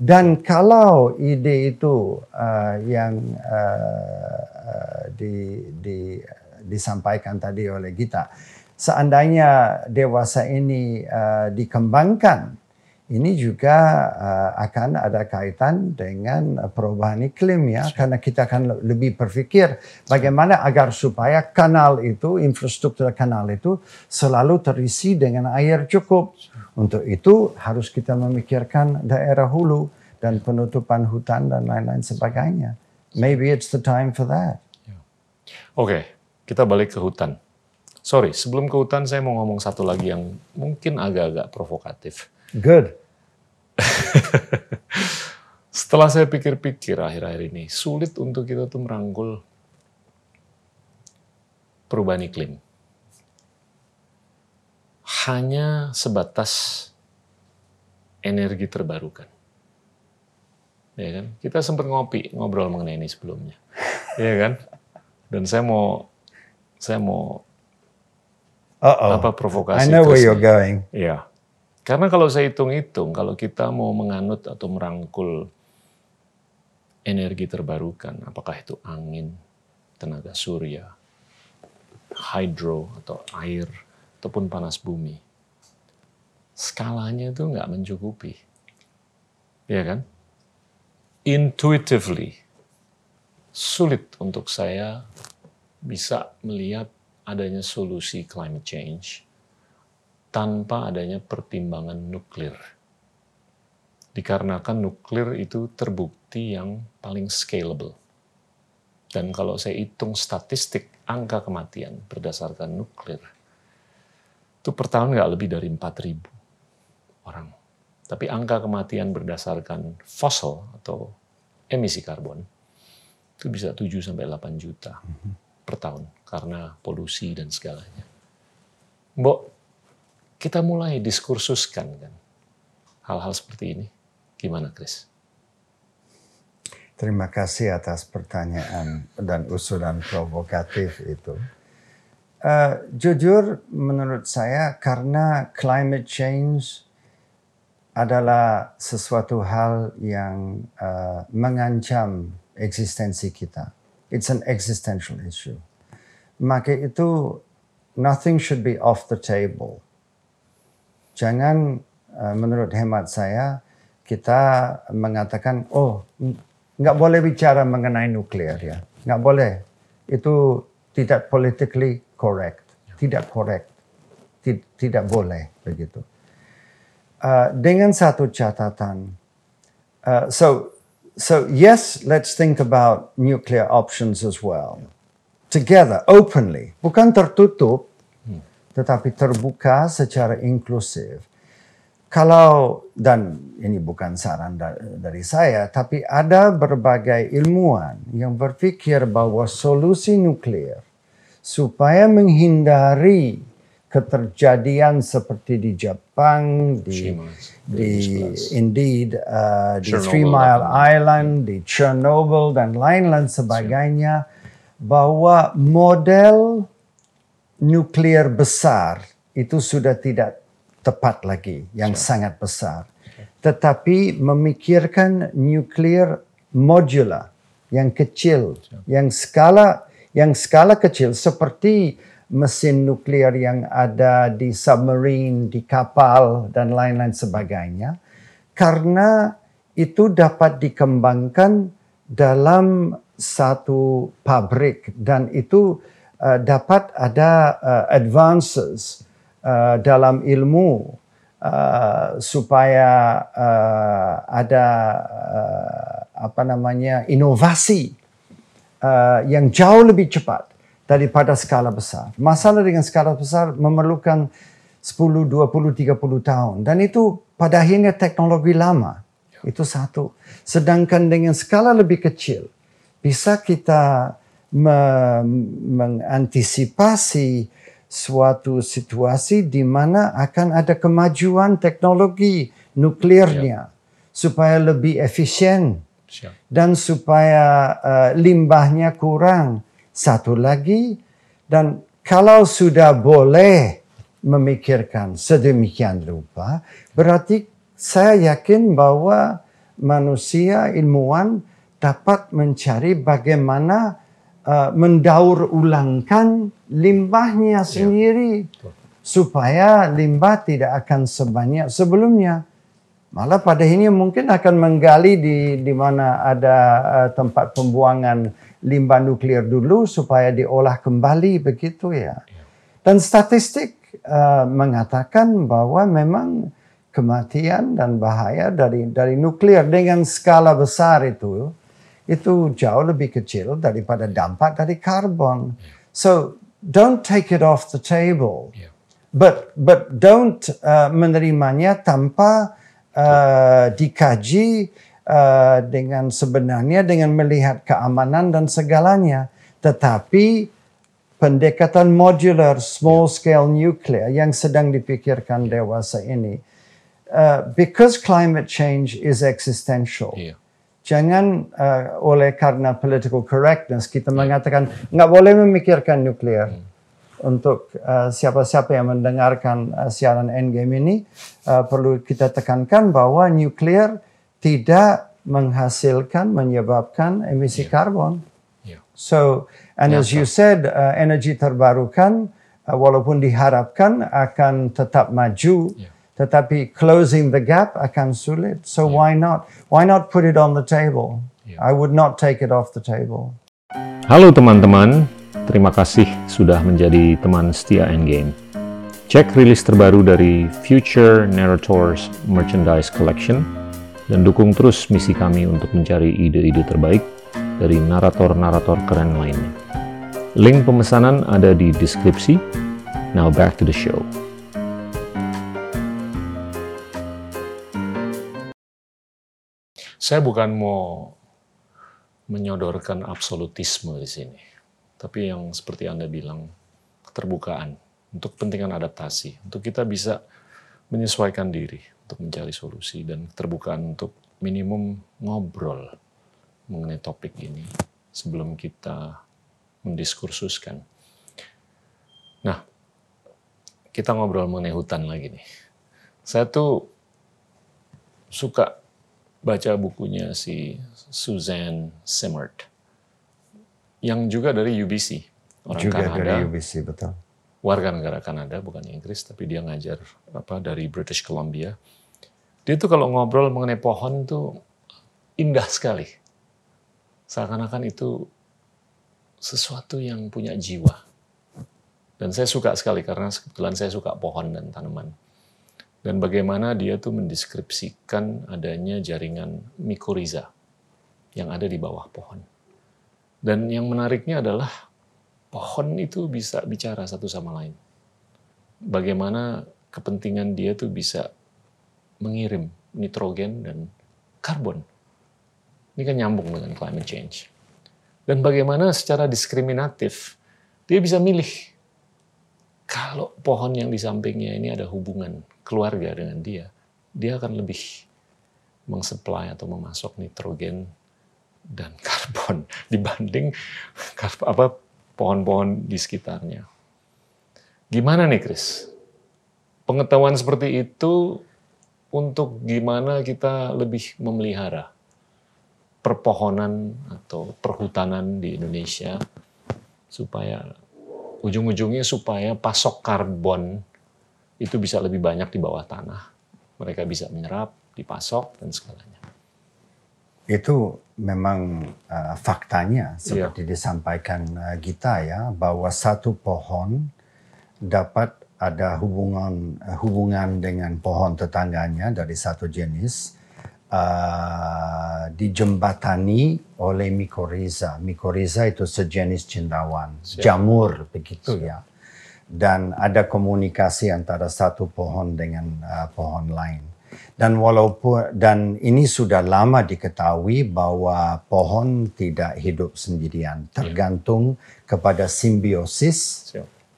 Dan kalau ide itu eh, yang eh, di, di, disampaikan tadi oleh Gita, seandainya dewasa ini eh, dikembangkan, ini juga eh, akan ada kaitan dengan perubahan iklim ya, karena kita akan lebih berpikir bagaimana agar supaya kanal itu, infrastruktur kanal itu selalu terisi dengan air cukup. Untuk itu harus kita memikirkan daerah hulu dan penutupan hutan dan lain-lain sebagainya. Maybe it's the time for that. oke, kita balik ke hutan. Sorry, sebelum ke hutan saya mau ngomong satu lagi yang mungkin agak-agak provokatif. Good. Setelah saya pikir-pikir akhir-akhir ini, sulit untuk kita tuh merangkul perubahan iklim. Hanya sebatas energi terbarukan. Ya kan? Kita sempat ngopi, ngobrol mengenai ini sebelumnya. Ya kan? Dan saya mau saya mau Uh-oh. apa provokasi I know where you're going. Iya. Karena kalau saya hitung-hitung, kalau kita mau menganut atau merangkul energi terbarukan, apakah itu angin, tenaga surya, hydro atau air, ataupun panas bumi, skalanya itu nggak mencukupi. Ya kan? Intuitively, sulit untuk saya bisa melihat adanya solusi climate change tanpa adanya pertimbangan nuklir. Dikarenakan nuklir itu terbukti yang paling scalable. Dan kalau saya hitung statistik angka kematian berdasarkan nuklir, itu per tahun nggak lebih dari 4.000 orang. Tapi angka kematian berdasarkan fossil atau emisi karbon, itu bisa 7 sampai 8 juta per tahun karena polusi dan segalanya. Mbok, kita mulai diskursuskan kan hal-hal seperti ini. Gimana, Chris? Terima kasih atas pertanyaan dan usulan provokatif itu. Uh, jujur, menurut saya karena climate change adalah sesuatu hal yang uh, mengancam eksistensi kita. It's an existential issue. Maka itu nothing should be off the table. Jangan uh, menurut hemat saya kita mengatakan oh nggak boleh bicara mengenai nuklir ya, nggak boleh. Itu tidak politically correct, tidak correct, tidak boleh begitu. Uh, dengan satu catatan, uh, so so yes, let's think about nuclear options as well, together, openly, bukan tertutup, tetapi terbuka secara inklusif. Kalau dan ini bukan saran dari saya, tapi ada berbagai ilmuwan yang berpikir bahwa solusi nuklir supaya menghindari keterjadian seperti di Jepang, di, di Indeed, uh, di Three Mile Island, di Chernobyl dan lain-lain sebagainya, bahwa model nuklir besar itu sudah tidak tepat lagi yang sure. sangat besar. Tetapi memikirkan nuklir modular yang kecil, sure. yang skala yang skala kecil seperti mesin nuklir yang ada di submarine, di kapal dan lain-lain sebagainya karena itu dapat dikembangkan dalam satu pabrik dan itu uh, dapat ada uh, advances uh, dalam ilmu uh, supaya uh, ada uh, apa namanya inovasi uh, yang jauh lebih cepat daripada skala besar. Masalah dengan skala besar memerlukan 10, 20, 30 tahun dan itu pada akhirnya teknologi lama. Itu satu. Sedangkan dengan skala lebih kecil bisa kita mengantisipasi suatu situasi di mana akan ada kemajuan teknologi nuklirnya ya. supaya lebih efisien Siap. dan supaya uh, limbahnya kurang. Satu lagi dan kalau sudah boleh memikirkan sedemikian rupa, berarti saya yakin bahwa manusia ilmuwan dapat mencari bagaimana uh, mendaur ulangkan limbahnya ya. sendiri ya. supaya limbah tidak akan sebanyak sebelumnya. Malah pada ini mungkin akan menggali di di mana ada uh, tempat pembuangan limbah nuklir dulu supaya diolah kembali begitu ya. ya. Dan statistik uh, mengatakan bahwa memang kematian dan bahaya dari dari nuklir dengan skala besar itu itu jauh lebih kecil daripada dampak dari karbon. So don't take it off the table. Yeah. But but don't uh, menerimanya tanpa uh, dikaji uh, dengan sebenarnya dengan melihat keamanan dan segalanya. Tetapi pendekatan modular small scale nuclear yang sedang dipikirkan dewasa ini, uh, because climate change is existential. Yeah jangan uh, oleh karena political correctness kita mengatakan nggak boleh memikirkan nuklir. Hmm. Untuk uh, siapa-siapa yang mendengarkan uh, siaran Endgame ini uh, perlu kita tekankan bahwa nuklir tidak menghasilkan menyebabkan emisi yeah. karbon. Yeah. So and yeah, as you said uh, energi terbarukan uh, walaupun diharapkan akan tetap maju. Yeah tetapi closing the gap akan sulit. So yeah. why not? Why not put it on the table? Yeah. I would not take it off the table. Halo teman-teman, terima kasih sudah menjadi teman setia Endgame. Cek rilis terbaru dari Future Narrators Merchandise Collection dan dukung terus misi kami untuk mencari ide-ide terbaik dari narator-narator keren lainnya. Link pemesanan ada di deskripsi. Now back to the show. Saya bukan mau menyodorkan absolutisme di sini, tapi yang seperti Anda bilang, keterbukaan untuk kepentingan adaptasi, untuk kita bisa menyesuaikan diri, untuk mencari solusi, dan keterbukaan untuk minimum ngobrol mengenai topik ini sebelum kita mendiskursuskan. Nah, kita ngobrol mengenai hutan lagi nih. Saya tuh suka baca bukunya si Suzanne Simard yang juga dari UBC orang Juga Kanada. dari UBC, betul. warga negara Kanada bukan Inggris tapi dia ngajar apa dari British Columbia. Dia tuh kalau ngobrol mengenai pohon tuh indah sekali. Seakan-akan itu sesuatu yang punya jiwa. Dan saya suka sekali karena kebetulan saya suka pohon dan tanaman dan bagaimana dia tuh mendeskripsikan adanya jaringan mikoriza yang ada di bawah pohon. Dan yang menariknya adalah pohon itu bisa bicara satu sama lain. Bagaimana kepentingan dia tuh bisa mengirim nitrogen dan karbon. Ini kan nyambung dengan climate change. Dan bagaimana secara diskriminatif dia bisa milih kalau pohon yang di sampingnya ini ada hubungan keluarga dengan dia, dia akan lebih mengsuplai atau memasok nitrogen dan karbon dibanding apa pohon-pohon di sekitarnya. Gimana nih, Chris? Pengetahuan seperti itu untuk gimana kita lebih memelihara perpohonan atau perhutanan di Indonesia supaya ujung-ujungnya supaya pasok karbon itu bisa lebih banyak di bawah tanah. Mereka bisa menyerap, dipasok, dan segalanya. Itu memang uh, faktanya seperti disampaikan uh, Gita ya bahwa satu pohon dapat ada hubungan uh, hubungan dengan pohon tetangganya dari satu jenis uh, dijembatani oleh mikoriza. Mikoriza itu sejenis cendawan, jamur begitu ya dan ada komunikasi antara satu pohon dengan uh, pohon lain. Dan walaupun dan ini sudah lama diketahui bahwa pohon tidak hidup sendirian, tergantung kepada simbiosis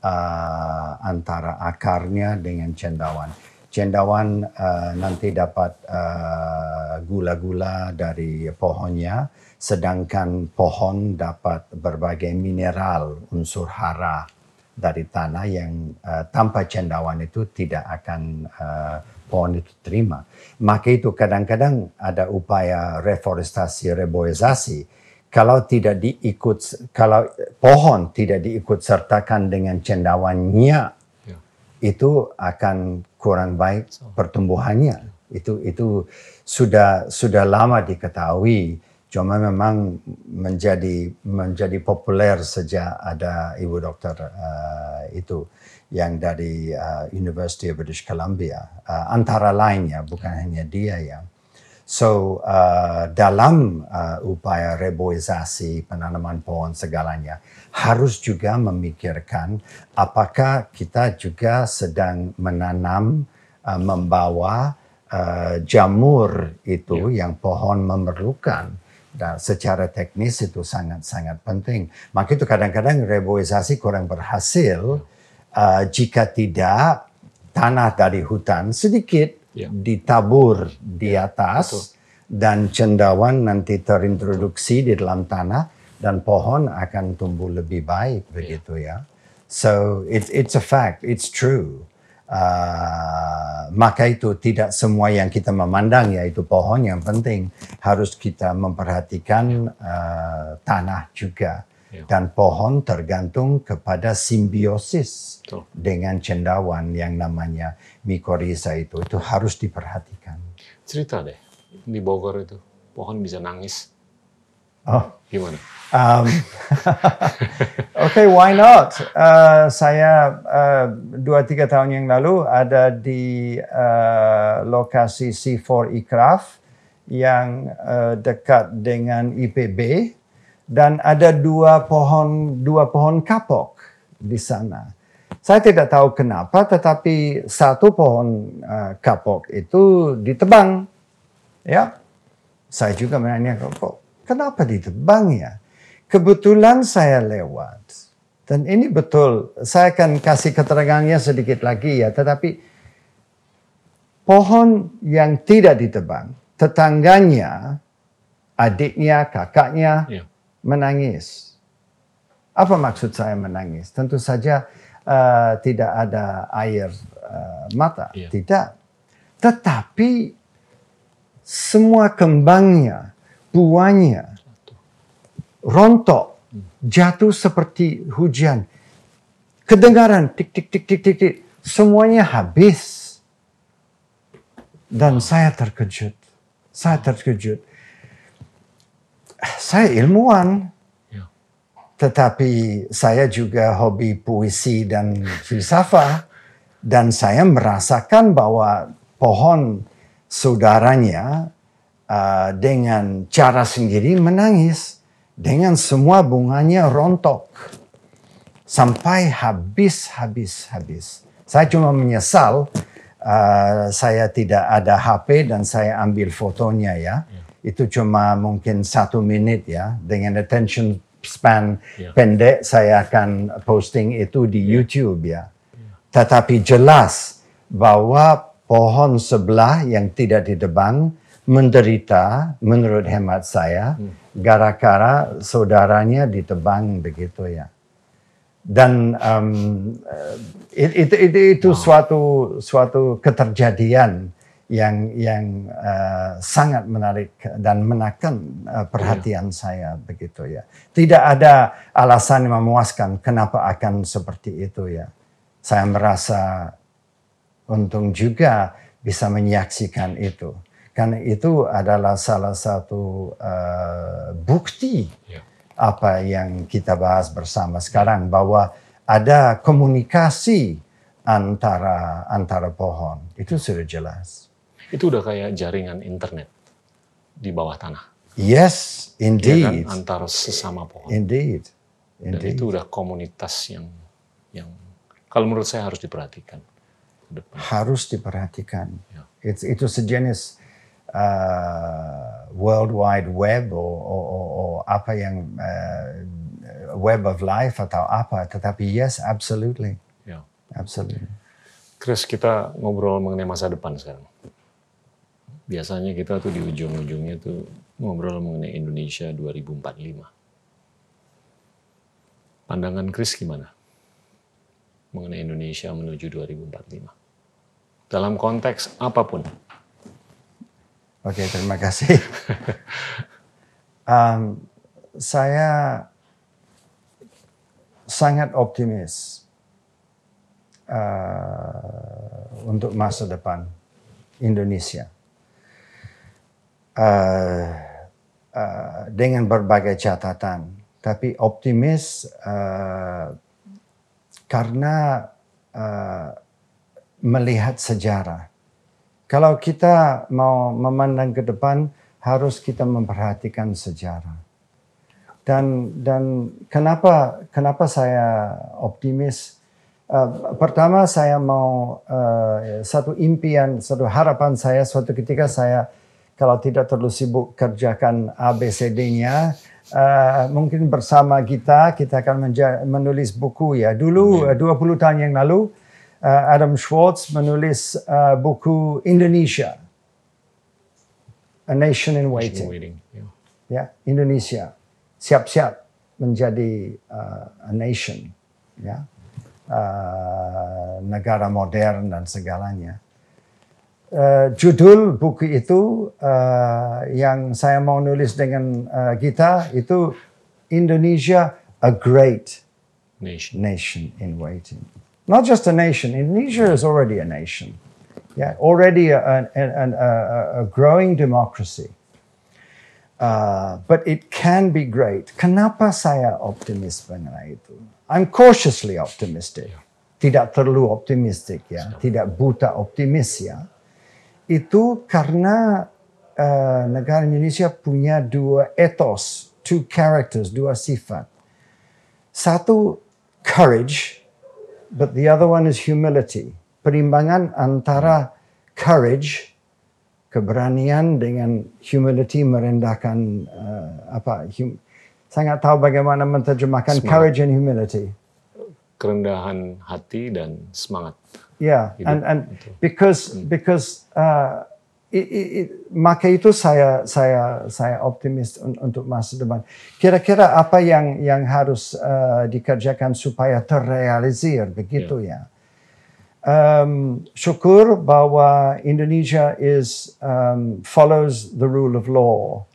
uh, antara akarnya dengan cendawan. Cendawan uh, nanti dapat uh, gula-gula dari pohonnya, sedangkan pohon dapat berbagai mineral, unsur hara dari tanah yang uh, tanpa cendawan itu tidak akan uh, pohon itu terima. Maka itu kadang-kadang ada upaya reforestasi, reboisasi. Kalau tidak diikut, kalau pohon tidak diikut sertakan dengan cendawannya, ya. Itu akan kurang baik pertumbuhannya. Itu itu sudah sudah lama diketahui. Cuma memang menjadi menjadi populer sejak ada ibu dokter uh, itu yang dari uh, University of British Columbia. Uh, antara lainnya bukan hanya dia ya so uh, dalam uh, upaya reboisasi penanaman pohon segalanya harus juga memikirkan apakah kita juga sedang menanam uh, membawa uh, jamur itu yeah. yang pohon memerlukan dan secara teknis itu sangat-sangat penting. Maka itu kadang-kadang reboisasi kurang berhasil uh, jika tidak tanah dari hutan sedikit ya. ditabur di ya, atas Betul. dan cendawan nanti terintroduksi di dalam tanah dan pohon akan tumbuh lebih baik ya. begitu ya. So it's it's a fact, it's true. Uh, maka itu tidak semua yang kita memandang yaitu pohon yang penting harus kita memperhatikan uh, tanah juga ya. dan pohon tergantung kepada simbiosis Betul. dengan cendawan yang namanya mikoriza itu itu harus diperhatikan cerita deh di Bogor itu pohon bisa nangis oh gimana Um, okay, why not? Uh, saya uh, dua tiga tahun yang lalu ada di uh, lokasi C4 Ikraf yang uh, dekat dengan IPB dan ada dua pohon dua pohon kapok di sana. Saya tidak tahu kenapa, tetapi satu pohon uh, kapok itu ditebang. Ya, saya juga menanya kok kenapa ditebang ya? Kebetulan saya lewat dan ini betul. Saya akan kasih keterangannya sedikit lagi ya, tetapi pohon yang tidak ditebang, tetangganya, adiknya, kakaknya Iya. menangis. Apa maksud saya menangis? Tentu saja uh, tidak ada air uh, mata, Iya. tidak. Tetapi semua kembangnya, buahnya rontok, jatuh seperti hujan. Kedengaran tik tik tik tik tik tik, semuanya habis. Dan saya terkejut. Saya terkejut. Saya ilmuwan. Tetapi saya juga hobi puisi dan filsafat. Dan saya merasakan bahwa pohon saudaranya uh, dengan cara sendiri menangis. Dengan semua bunganya rontok. Sampai habis, habis, habis. Saya cuma menyesal uh, saya tidak ada HP dan saya ambil fotonya ya. Itu cuma mungkin satu menit ya. Dengan attention span Ya. pendek saya akan posting itu di YouTube ya. Tetapi jelas bahwa pohon sebelah yang tidak ditebang menderita menurut hemat saya gara-gara saudaranya ditebang begitu ya. Dan um, eh, itu itu itu suatu suatu keterjadian yang yang uh, sangat menarik dan menakan uh, perhatian saya begitu ya. Tidak ada alasan yang memuaskan kenapa akan seperti itu ya. Saya merasa untung juga bisa menyaksikan itu. Karena itu adalah salah satu uh, bukti Ya. apa yang kita bahas bersama sekarang bahwa ada komunikasi antara antara pohon. Itu sudah jelas. Itu udah kayak jaringan internet di bawah tanah. Yes, Ya kan? indeed. Antar sesama pohon. Indeed. Dan Indeed. itu udah komunitas yang yang kalau menurut saya harus diperhatikan ke depan. harus diperhatikan. Ya. It's, itu sejenis uh, World Wide Web or, or, or, or apa yang uh, Web of Life atau apa. Tetapi yes, absolutely, Ya. absolutely. Chris, kita ngobrol mengenai masa depan sekarang. Biasanya kita tuh di ujung-ujungnya tuh ngobrol mengenai Indonesia 2045. Pandangan Chris gimana? Mengenai Indonesia menuju 2045. Dalam konteks apa pun. Oke, terima kasih. Um, saya sangat optimis uh, untuk masa depan Indonesia. Uh, uh, dengan berbagai catatan, tapi optimis uh, karena uh, melihat sejarah. Kalau kita mau memandang ke depan, harus kita memperhatikan sejarah. Dan dan kenapa kenapa saya optimis? Uh, pertama saya mau uh, satu impian, satu harapan saya suatu ketika saya kalau tidak terlalu sibuk kerjakan ABCD-nya, uh, mungkin bersama kita kita akan menulis buku ya. Dulu uh, 20 tahun yang lalu uh, Adam Schwartz menulis uh, buku Indonesia, A Nation in Waiting. Waiting. Ya. Ya, Indonesia siap-siap menjadi uh, a nation, ya, uh, negara modern dan segalanya. Uh, judul buku itu uh, yang saya mau nulis dengan uh, kita itu Indonesia a great Nation. nation in waiting. Not just a nation. Indonesia is already a nation. Yeah, already a, a, a, a, a growing democracy. Uh, but it can be great. Kenapa saya optimis mengenai itu? I'm cautiously optimistic. Tidak terlalu optimistik ya, tidak buta optimis ya. Itu karena uh, negara Indonesia punya dua etos two characters, dua sifat. Satu courage, but the other one is humility. Perimbangan antara courage, keberanian dengan humility merendahkan uh, apa? Hum, saya nggak tahu bagaimana menerjemahkan Semangat. courage and humility. Kerendahan hati dan semangat. Yeah, Hidup and and itu. because because uh, it, it, it- maka itu saya saya saya optimis un- untuk masa depan. Kira-kira apa yang yang harus uh, dikerjakan supaya terrealisir begitu ya? Um, syukur bahwa Indonesia is um, follows the rule of law.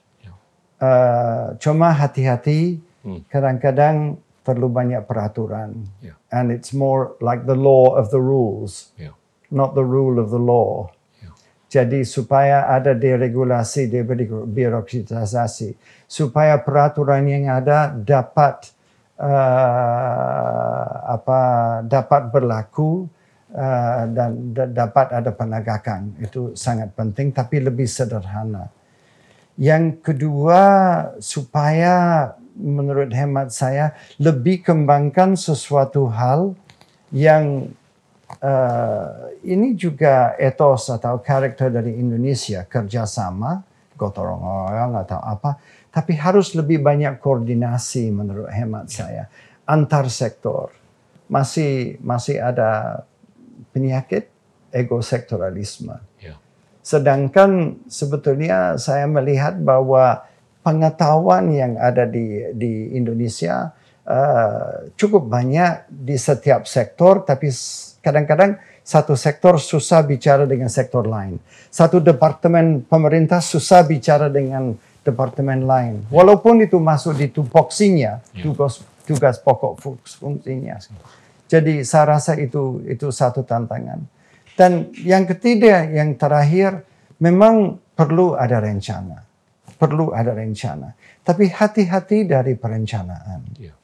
Uh, cuma hati-hati, kadang-kadang terlalu banyak peraturan, Ya. and it's more like the law of the rules Ya. not the rule of the law. Ya. Jadi supaya ada deregulasi, debirokratisasi, supaya peraturan yang ada dapat uh, apa dapat berlaku uh, dan da- dapat ada penegakan. Itu sangat penting, tapi lebih sederhana. Yang kedua, supaya menurut hemat saya lebih kembangkan sesuatu hal yang uh, ini juga etos atau karakter dari Indonesia kerjasama gotong royong atau apa tapi harus lebih banyak koordinasi menurut hemat saya antar sektor masih masih ada penyakit egosektoralisme Ya. Sedangkan sebetulnya saya melihat bahwa pengetahuan yang ada di di Indonesia uh, cukup banyak di setiap sektor, tapi kadang-kadang satu sektor susah bicara dengan sektor lain. Satu departemen pemerintah susah bicara dengan departemen lain. Walaupun itu masuk di tupoksinya, tugas tugas pokok fu- fungsinya. Jadi saya rasa itu itu satu tantangan. Dan yang ketiga, yang terakhir, memang perlu ada rencana. Perlu ada rencana. Tapi hati-hati dari perencanaan. Ya.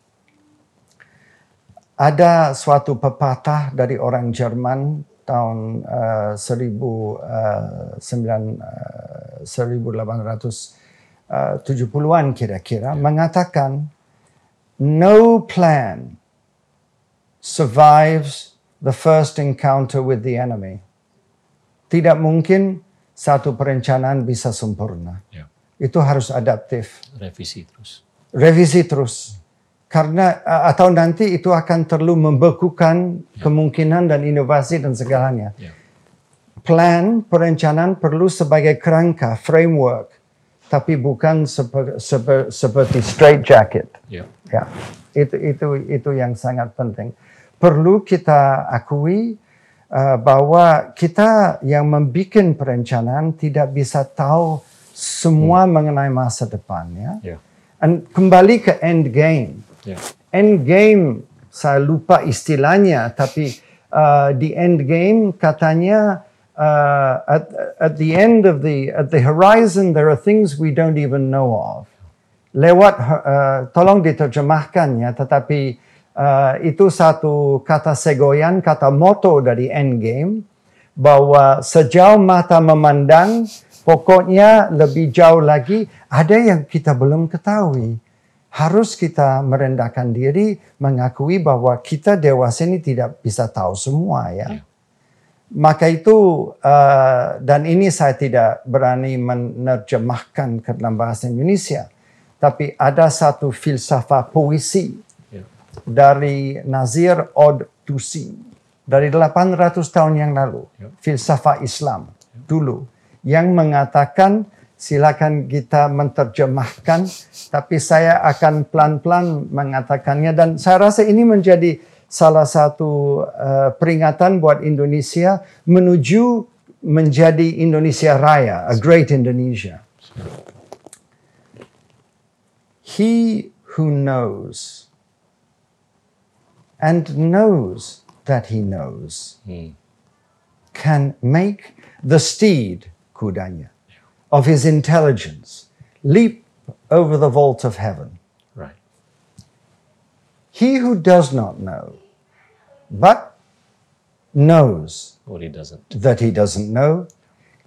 Ada suatu pepatah dari orang Jerman tahun uh, 1000, uh, 9, uh, 1870-an kira-kira mengatakan no plan survives the first encounter with the enemy. Tidak mungkin satu perencanaan bisa sempurna. Ya. Itu harus adaptif Revisi terus. revisi terus karena atau nanti itu akan terlalu membekukan kemungkinan dan inovasi dan segalanya. Ya. Plan perencanaan perlu sebagai kerangka framework, tapi bukan sepe- sepe- seperti straight jacket. Ya. Ya, itu itu itu yang sangat penting. Perlu kita akui uh, bahwa kita yang membuat perencanaan tidak bisa tahu semua mengenai masa depan ya. Ya. Dan kembali ke end game. Ya. End game saya lupa istilahnya tapi uh, di end game katanya uh, at, at the end of the at the horizon there are things we don't even know of. Lewat uh, tolong diterjemahkan ya tetapi uh, itu satu kata segoyan kata moto dari end game bahwa sejauh mata memandang pokoknya lebih jauh lagi ada yang kita belum ketahui harus kita merendahkan diri, mengakui bahwa kita dewasa ini tidak bisa tahu semua ya. Maka itu uh, dan ini saya tidak berani menerjemahkan ke dalam bahasa Indonesia, tapi ada satu filsafat puisi Ya. dari Nazir Od Tusi dari 800 tahun yang lalu, filsafat Islam dulu yang mengatakan silakan kita menerjemahkan tapi saya akan pelan-pelan mengatakannya dan saya rasa ini menjadi salah satu uh, peringatan buat Indonesia menuju menjadi Indonesia Raya, a great Indonesia. He who knows and knows that he knows can make the steed, kudanya, of his intelligence leap over the vault of heaven. Right. He who does not know, but knows What he doesn't. that he doesn't know,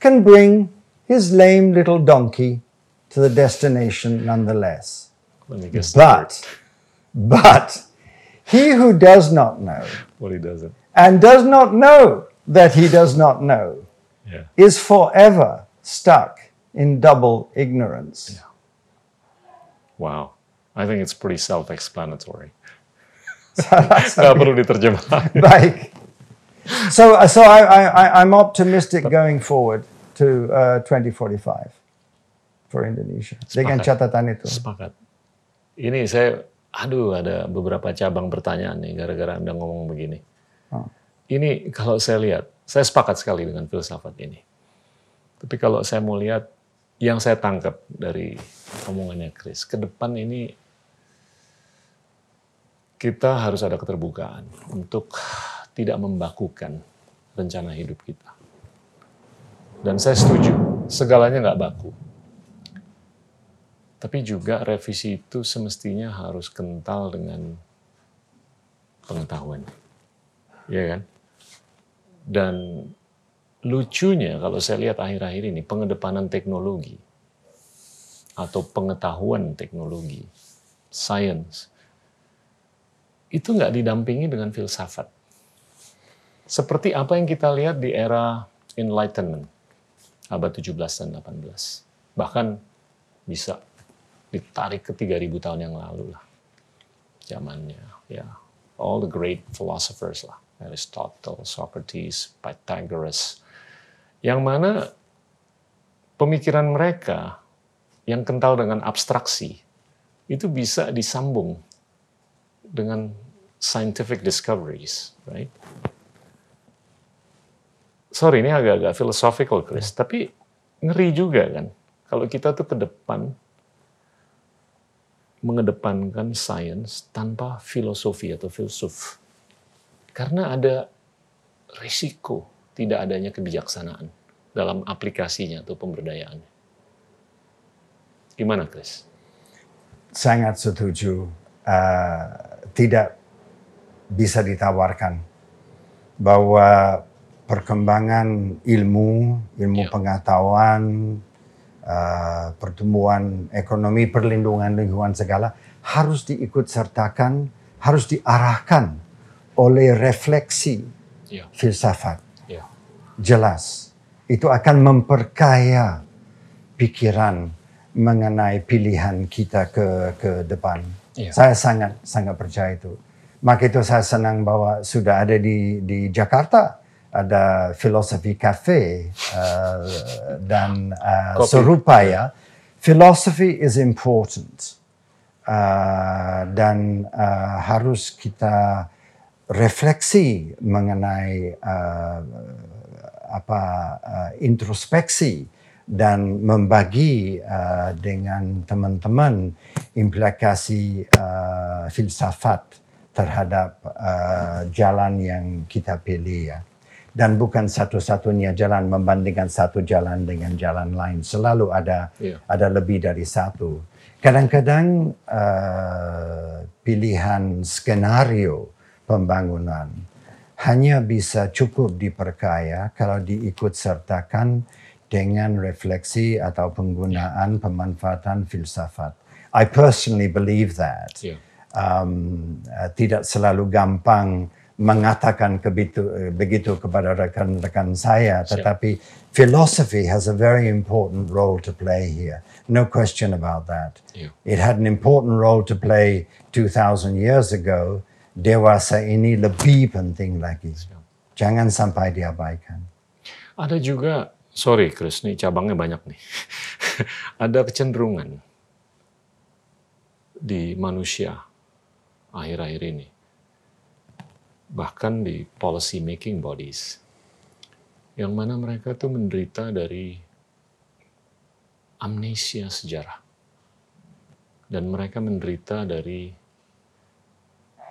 can bring his lame little donkey to the destination nonetheless. Let me guess. But, but, he who does not know what he doesn't. and does not know that he does not know Yeah. is forever stuck in double ignorance. Wow. I think it's pretty self-explanatory. Nggak perlu diterjemahkan. Baik. So, so I, I, I'm optimistic going forward to uh, 2045 for Indonesia. Dengan Sepakat. catatan itu. Sepakat. Ini saya, aduh ada beberapa cabang pertanyaan nih gara-gara Anda ngomong begini. Oh. Ini kalau saya lihat, saya sepakat sekali dengan filsafat ini. Tapi kalau saya mau lihat, yang saya tangkap dari omongannya Chris, ke depan ini kita harus ada keterbukaan untuk tidak membakukan rencana hidup kita. Dan saya setuju, segalanya nggak baku. Tapi juga revisi itu semestinya harus kental dengan pengetahuan. Iya kan? Dan lucunya kalau saya lihat akhir-akhir ini pengedepanan teknologi atau pengetahuan teknologi, science, itu nggak didampingi dengan filsafat. Seperti apa yang kita lihat di era Enlightenment, abad 17 dan 18. Bahkan bisa ditarik ke 3000 tahun yang lalu lah. Zamannya, ya. All the great philosophers lah. Aristotle, Socrates, Pythagoras. Yang mana pemikiran mereka yang kental dengan abstraksi itu bisa disambung dengan scientific discoveries, right? Sorry, ini agak-agak philosophical, Chris, tapi ngeri juga kan. Kalau kita tuh ke depan mengedepankan sains tanpa filosofi atau filsuf. Karena ada risiko tidak adanya kebijaksanaan dalam aplikasinya atau pemberdayaannya. Gimana, Chris? Sangat setuju. Uh, tidak bisa ditawarkan bahwa perkembangan ilmu, ilmu Ya. pengetahuan, uh, pertumbuhan ekonomi, perlindungan lingkungan segala harus diikut sertakan, harus diarahkan oleh refleksi Ya, filsafat. ya, Jelas, itu akan memperkaya pikiran mengenai pilihan kita ke ke depan. Iya. Saya sangat sangat percaya itu. Maka itu saya senang bahwa sudah ada di di Jakarta ada filosofi cafe uh, dan uh, Kopi. serupa ya. Philosophy is important uh, dan uh, harus kita refleksi mengenai uh, apa uh, introspeksi dan membagi uh, dengan teman-teman implikasi uh, filsafat terhadap uh, jalan yang kita pilih ya. Dan bukan satu-satunya jalan membandingkan satu jalan dengan jalan lain. Selalu ada Iya. ada lebih dari satu. Kadang-kadang uh, pilihan skenario pembangunan hanya bisa cukup diperkaya kalau diikut sertakan dengan refleksi atau penggunaan pemanfaatan filsafat. I personally believe that. ya. Um, uh, tidak selalu gampang mengatakan kebitu, uh, begitu kepada rekan-rekan saya, tetapi philosophy has a very important role to play here. No question about that. Yeah. It had an important role to play 2,000 years ago. Dewasa ini lebih penting lagi. Jangan sampai diabaikan. Ada juga, sorry Chris, nih cabangnya banyak nih. Ada kecenderungan di manusia akhir-akhir ini, bahkan di policy making bodies, yang mana mereka tuh menderita dari amnesia sejarah. Dan mereka menderita dari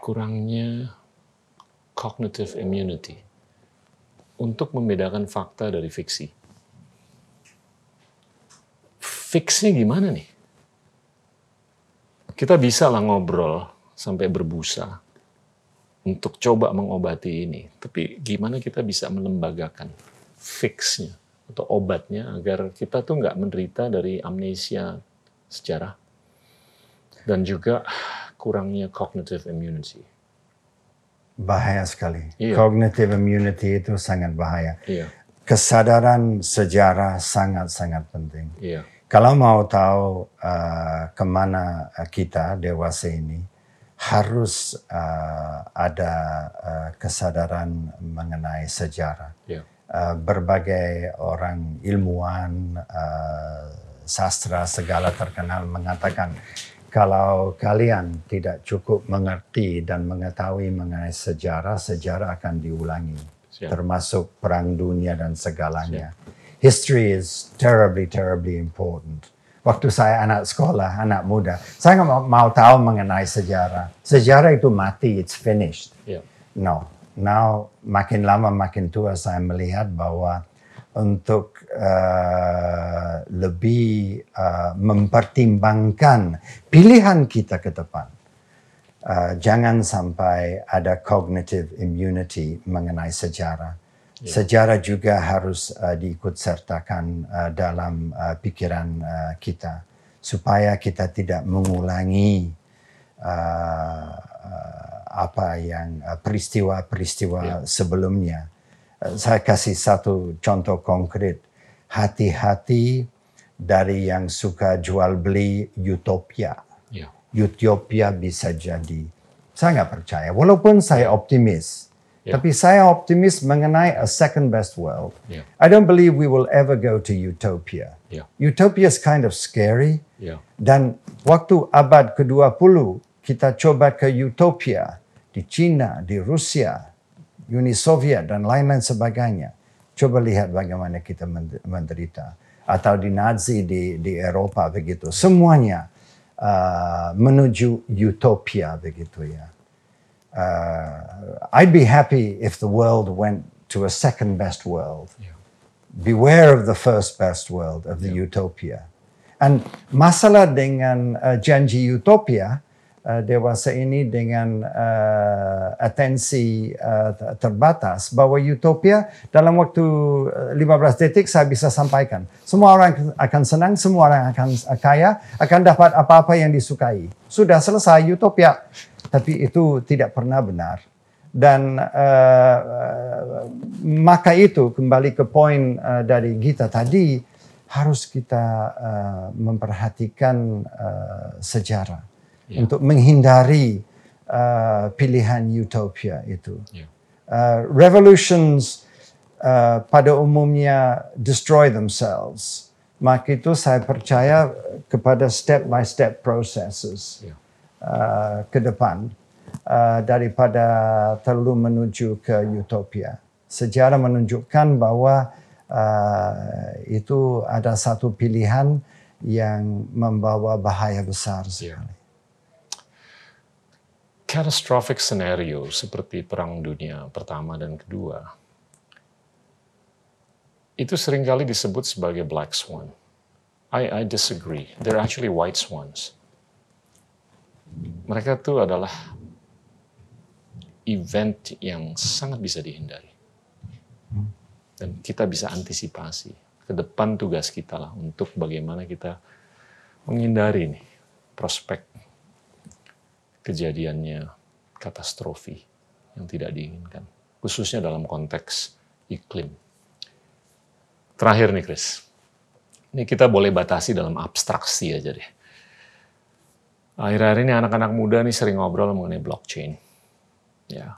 kurangnya cognitive immunity untuk membedakan fakta dari fiksi. Fiksinya gimana nih? Kita bisa lah ngobrol sampai berbusa untuk coba mengobati ini. Tapi gimana kita bisa melembagakan fixnya atau obatnya agar kita tuh nggak menderita dari amnesia sejarah? Dan juga kurangnya cognitive immunity. Bahaya sekali. Iya. Cognitive immunity itu sangat bahaya. Iya, Kesadaran sejarah sangat-sangat penting. iya, Kalau mau tahu uh, ke mana kita dewasa ini, harus uh, ada uh, kesadaran mengenai sejarah. iya, Uh, berbagai orang ilmuwan, uh, sastra segala terkenal mengatakan kalau kalian tidak cukup mengerti dan mengetahui mengenai sejarah, sejarah akan diulangi, Siap. termasuk perang dunia dan segalanya. History is terribly, terribly important. Waktu saya anak sekolah, anak muda, saya nggak mau, mau tahu mengenai sejarah. Sejarah itu mati, it's finished. iya. No. Now makin lama makin tua saya melihat bahwa untuk uh, lebih uh, mempertimbangkan pilihan kita ke depan. Uh, jangan sampai ada cognitive immunity mengenai sejarah. Sejarah juga harus uh, diikut sertakan uh, dalam uh, pikiran uh, kita supaya kita tidak mengulangi uh, uh, apa yang uh, peristiwa-peristiwa sebelumnya. Saya kasih satu contoh konkret. Hati-hati dari yang suka jual beli utopia. iya. Utopia bisa jadi. Saya nggak percaya. Walaupun saya optimis, Yeah. tapi saya optimis mengenai a second best world. Yeah. I don't believe we will ever go to utopia. Yeah. Utopia is kind of scary. Iya, Dan waktu abad ke-20 kita coba ke utopia di Cina, di Rusia, Uni Soviet dan lain-lain sebagainya. Coba lihat bagaimana kita mend- menderita. Atau di Nazi di, di Eropa begitu. Semuanya uh, menuju utopia begitu ya. Uh, I'd be happy if the world went to a second best world. Beware of the first best world, of the utopia. And masalah dengan uh, janji utopia uh, dewasa ini dengan uh, atensi uh, ter- terbatas bahwa utopia dalam waktu uh, 15 detik saya bisa sampaikan. Semua orang akan senang, semua orang akan kaya, akan dapat apa-apa yang disukai. Sudah selesai utopia. Tapi itu tidak pernah benar. Dan uh, maka itu kembali ke poin uh, dari Gita tadi harus kita uh, memperhatikan uh, sejarah untuk menghindari uh, pilihan utopia itu. iya. Uh, revolutions uh, pada umumnya destroy themselves. Maka itu saya percaya kepada step by step processes Iya. uh, ke depan uh, daripada terlalu menuju ke utopia. Sejarah menunjukkan bahwa uh, itu ada satu pilihan yang membawa bahaya besar sekali. Catastrophic scenario seperti Perang Dunia Pertama dan Kedua itu sering kali disebut sebagai black swan. I, I disagree. They're actually white swans. Mereka itu adalah event yang sangat bisa dihindari. Dan kita bisa antisipasi. Ke depan tugas kita lah untuk bagaimana kita menghindari nih prospek kejadiannya katastrofi yang tidak diinginkan. Khususnya dalam konteks iklim. Terakhir nih Chris, ini kita boleh batasi dalam abstraksi aja deh. Akhir-akhir ini anak-anak muda nih sering ngobrol mengenai blockchain. Ya,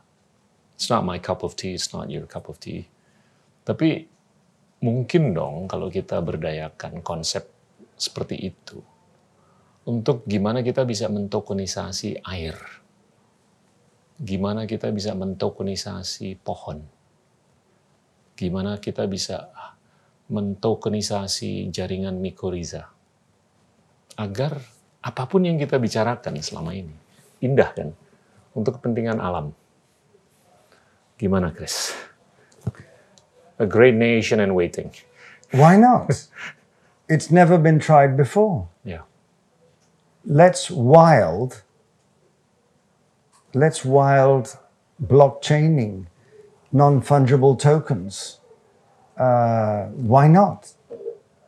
it's not my cup of tea, it's not your cup of tea. Tapi mungkin dong kalau kita berdayakan konsep seperti itu untuk gimana kita bisa mentokenisasi air. Gimana kita bisa mentokenisasi pohon. Gimana kita bisa mentokenisasi jaringan mikoriza. Agar apa pun yang kita bicarakan selama ini, indah kan? Untuk kepentingan alam. Gimana Chris? A great nation and waiting. Why not? it's never been tried before. Ya, let's wild let's wild blockchaining non-fungible tokens. Uh, why not?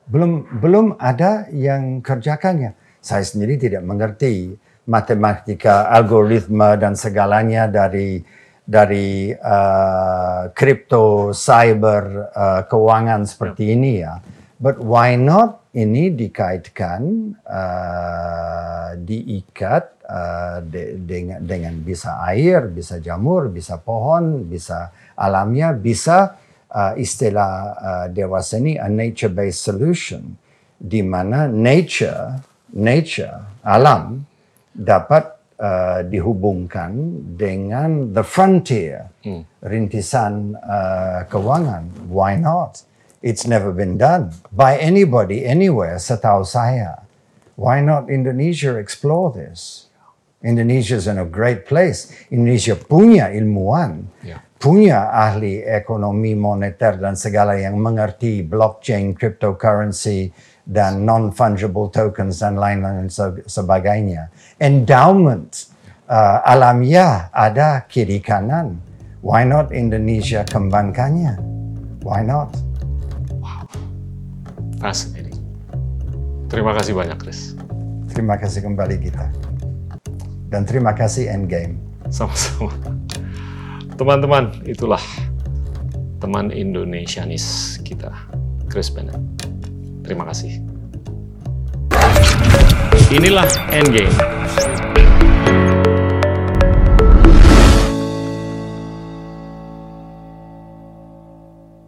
Belum belum ada yang kerjakannya. Saya sendiri tidak mengerti matematika, algoritma dan segalanya dari dari uh, kripto, cyber, uh, keuangan seperti ini ya. But why not ini dikaitkan, uh, diikat uh, de dengan, dengan bisa air, bisa jamur, bisa pohon, bisa alamnya, bisa uh, istilah uh, dewasa ini a nature-based solution, di mana nature, nature, alam dapat uh, dihubungkan dengan the frontier, Hmm. rintisan uh, keuangan. Why not? It's never been done by anybody anywhere setahu saya. Why not Indonesia explore this? Indonesia is in a great place. Indonesia punya ilmuwan, Ya. punya ahli ekonomi moneter dan segala yang mengerti blockchain, cryptocurrency, dan non-fungible tokens dan lain-lain se- sebagainya. Endowment uh, alamiah ada kiri kanan. Why not Indonesia kembangkannya? Why not? Fascinating. Terima kasih banyak, Chris. Terima kasih kembali kita. Dan terima kasih Endgame. Sama-sama. Teman-teman, itulah teman Indonesianis kita, Chris Bennett. Terima kasih. Inilah Endgame.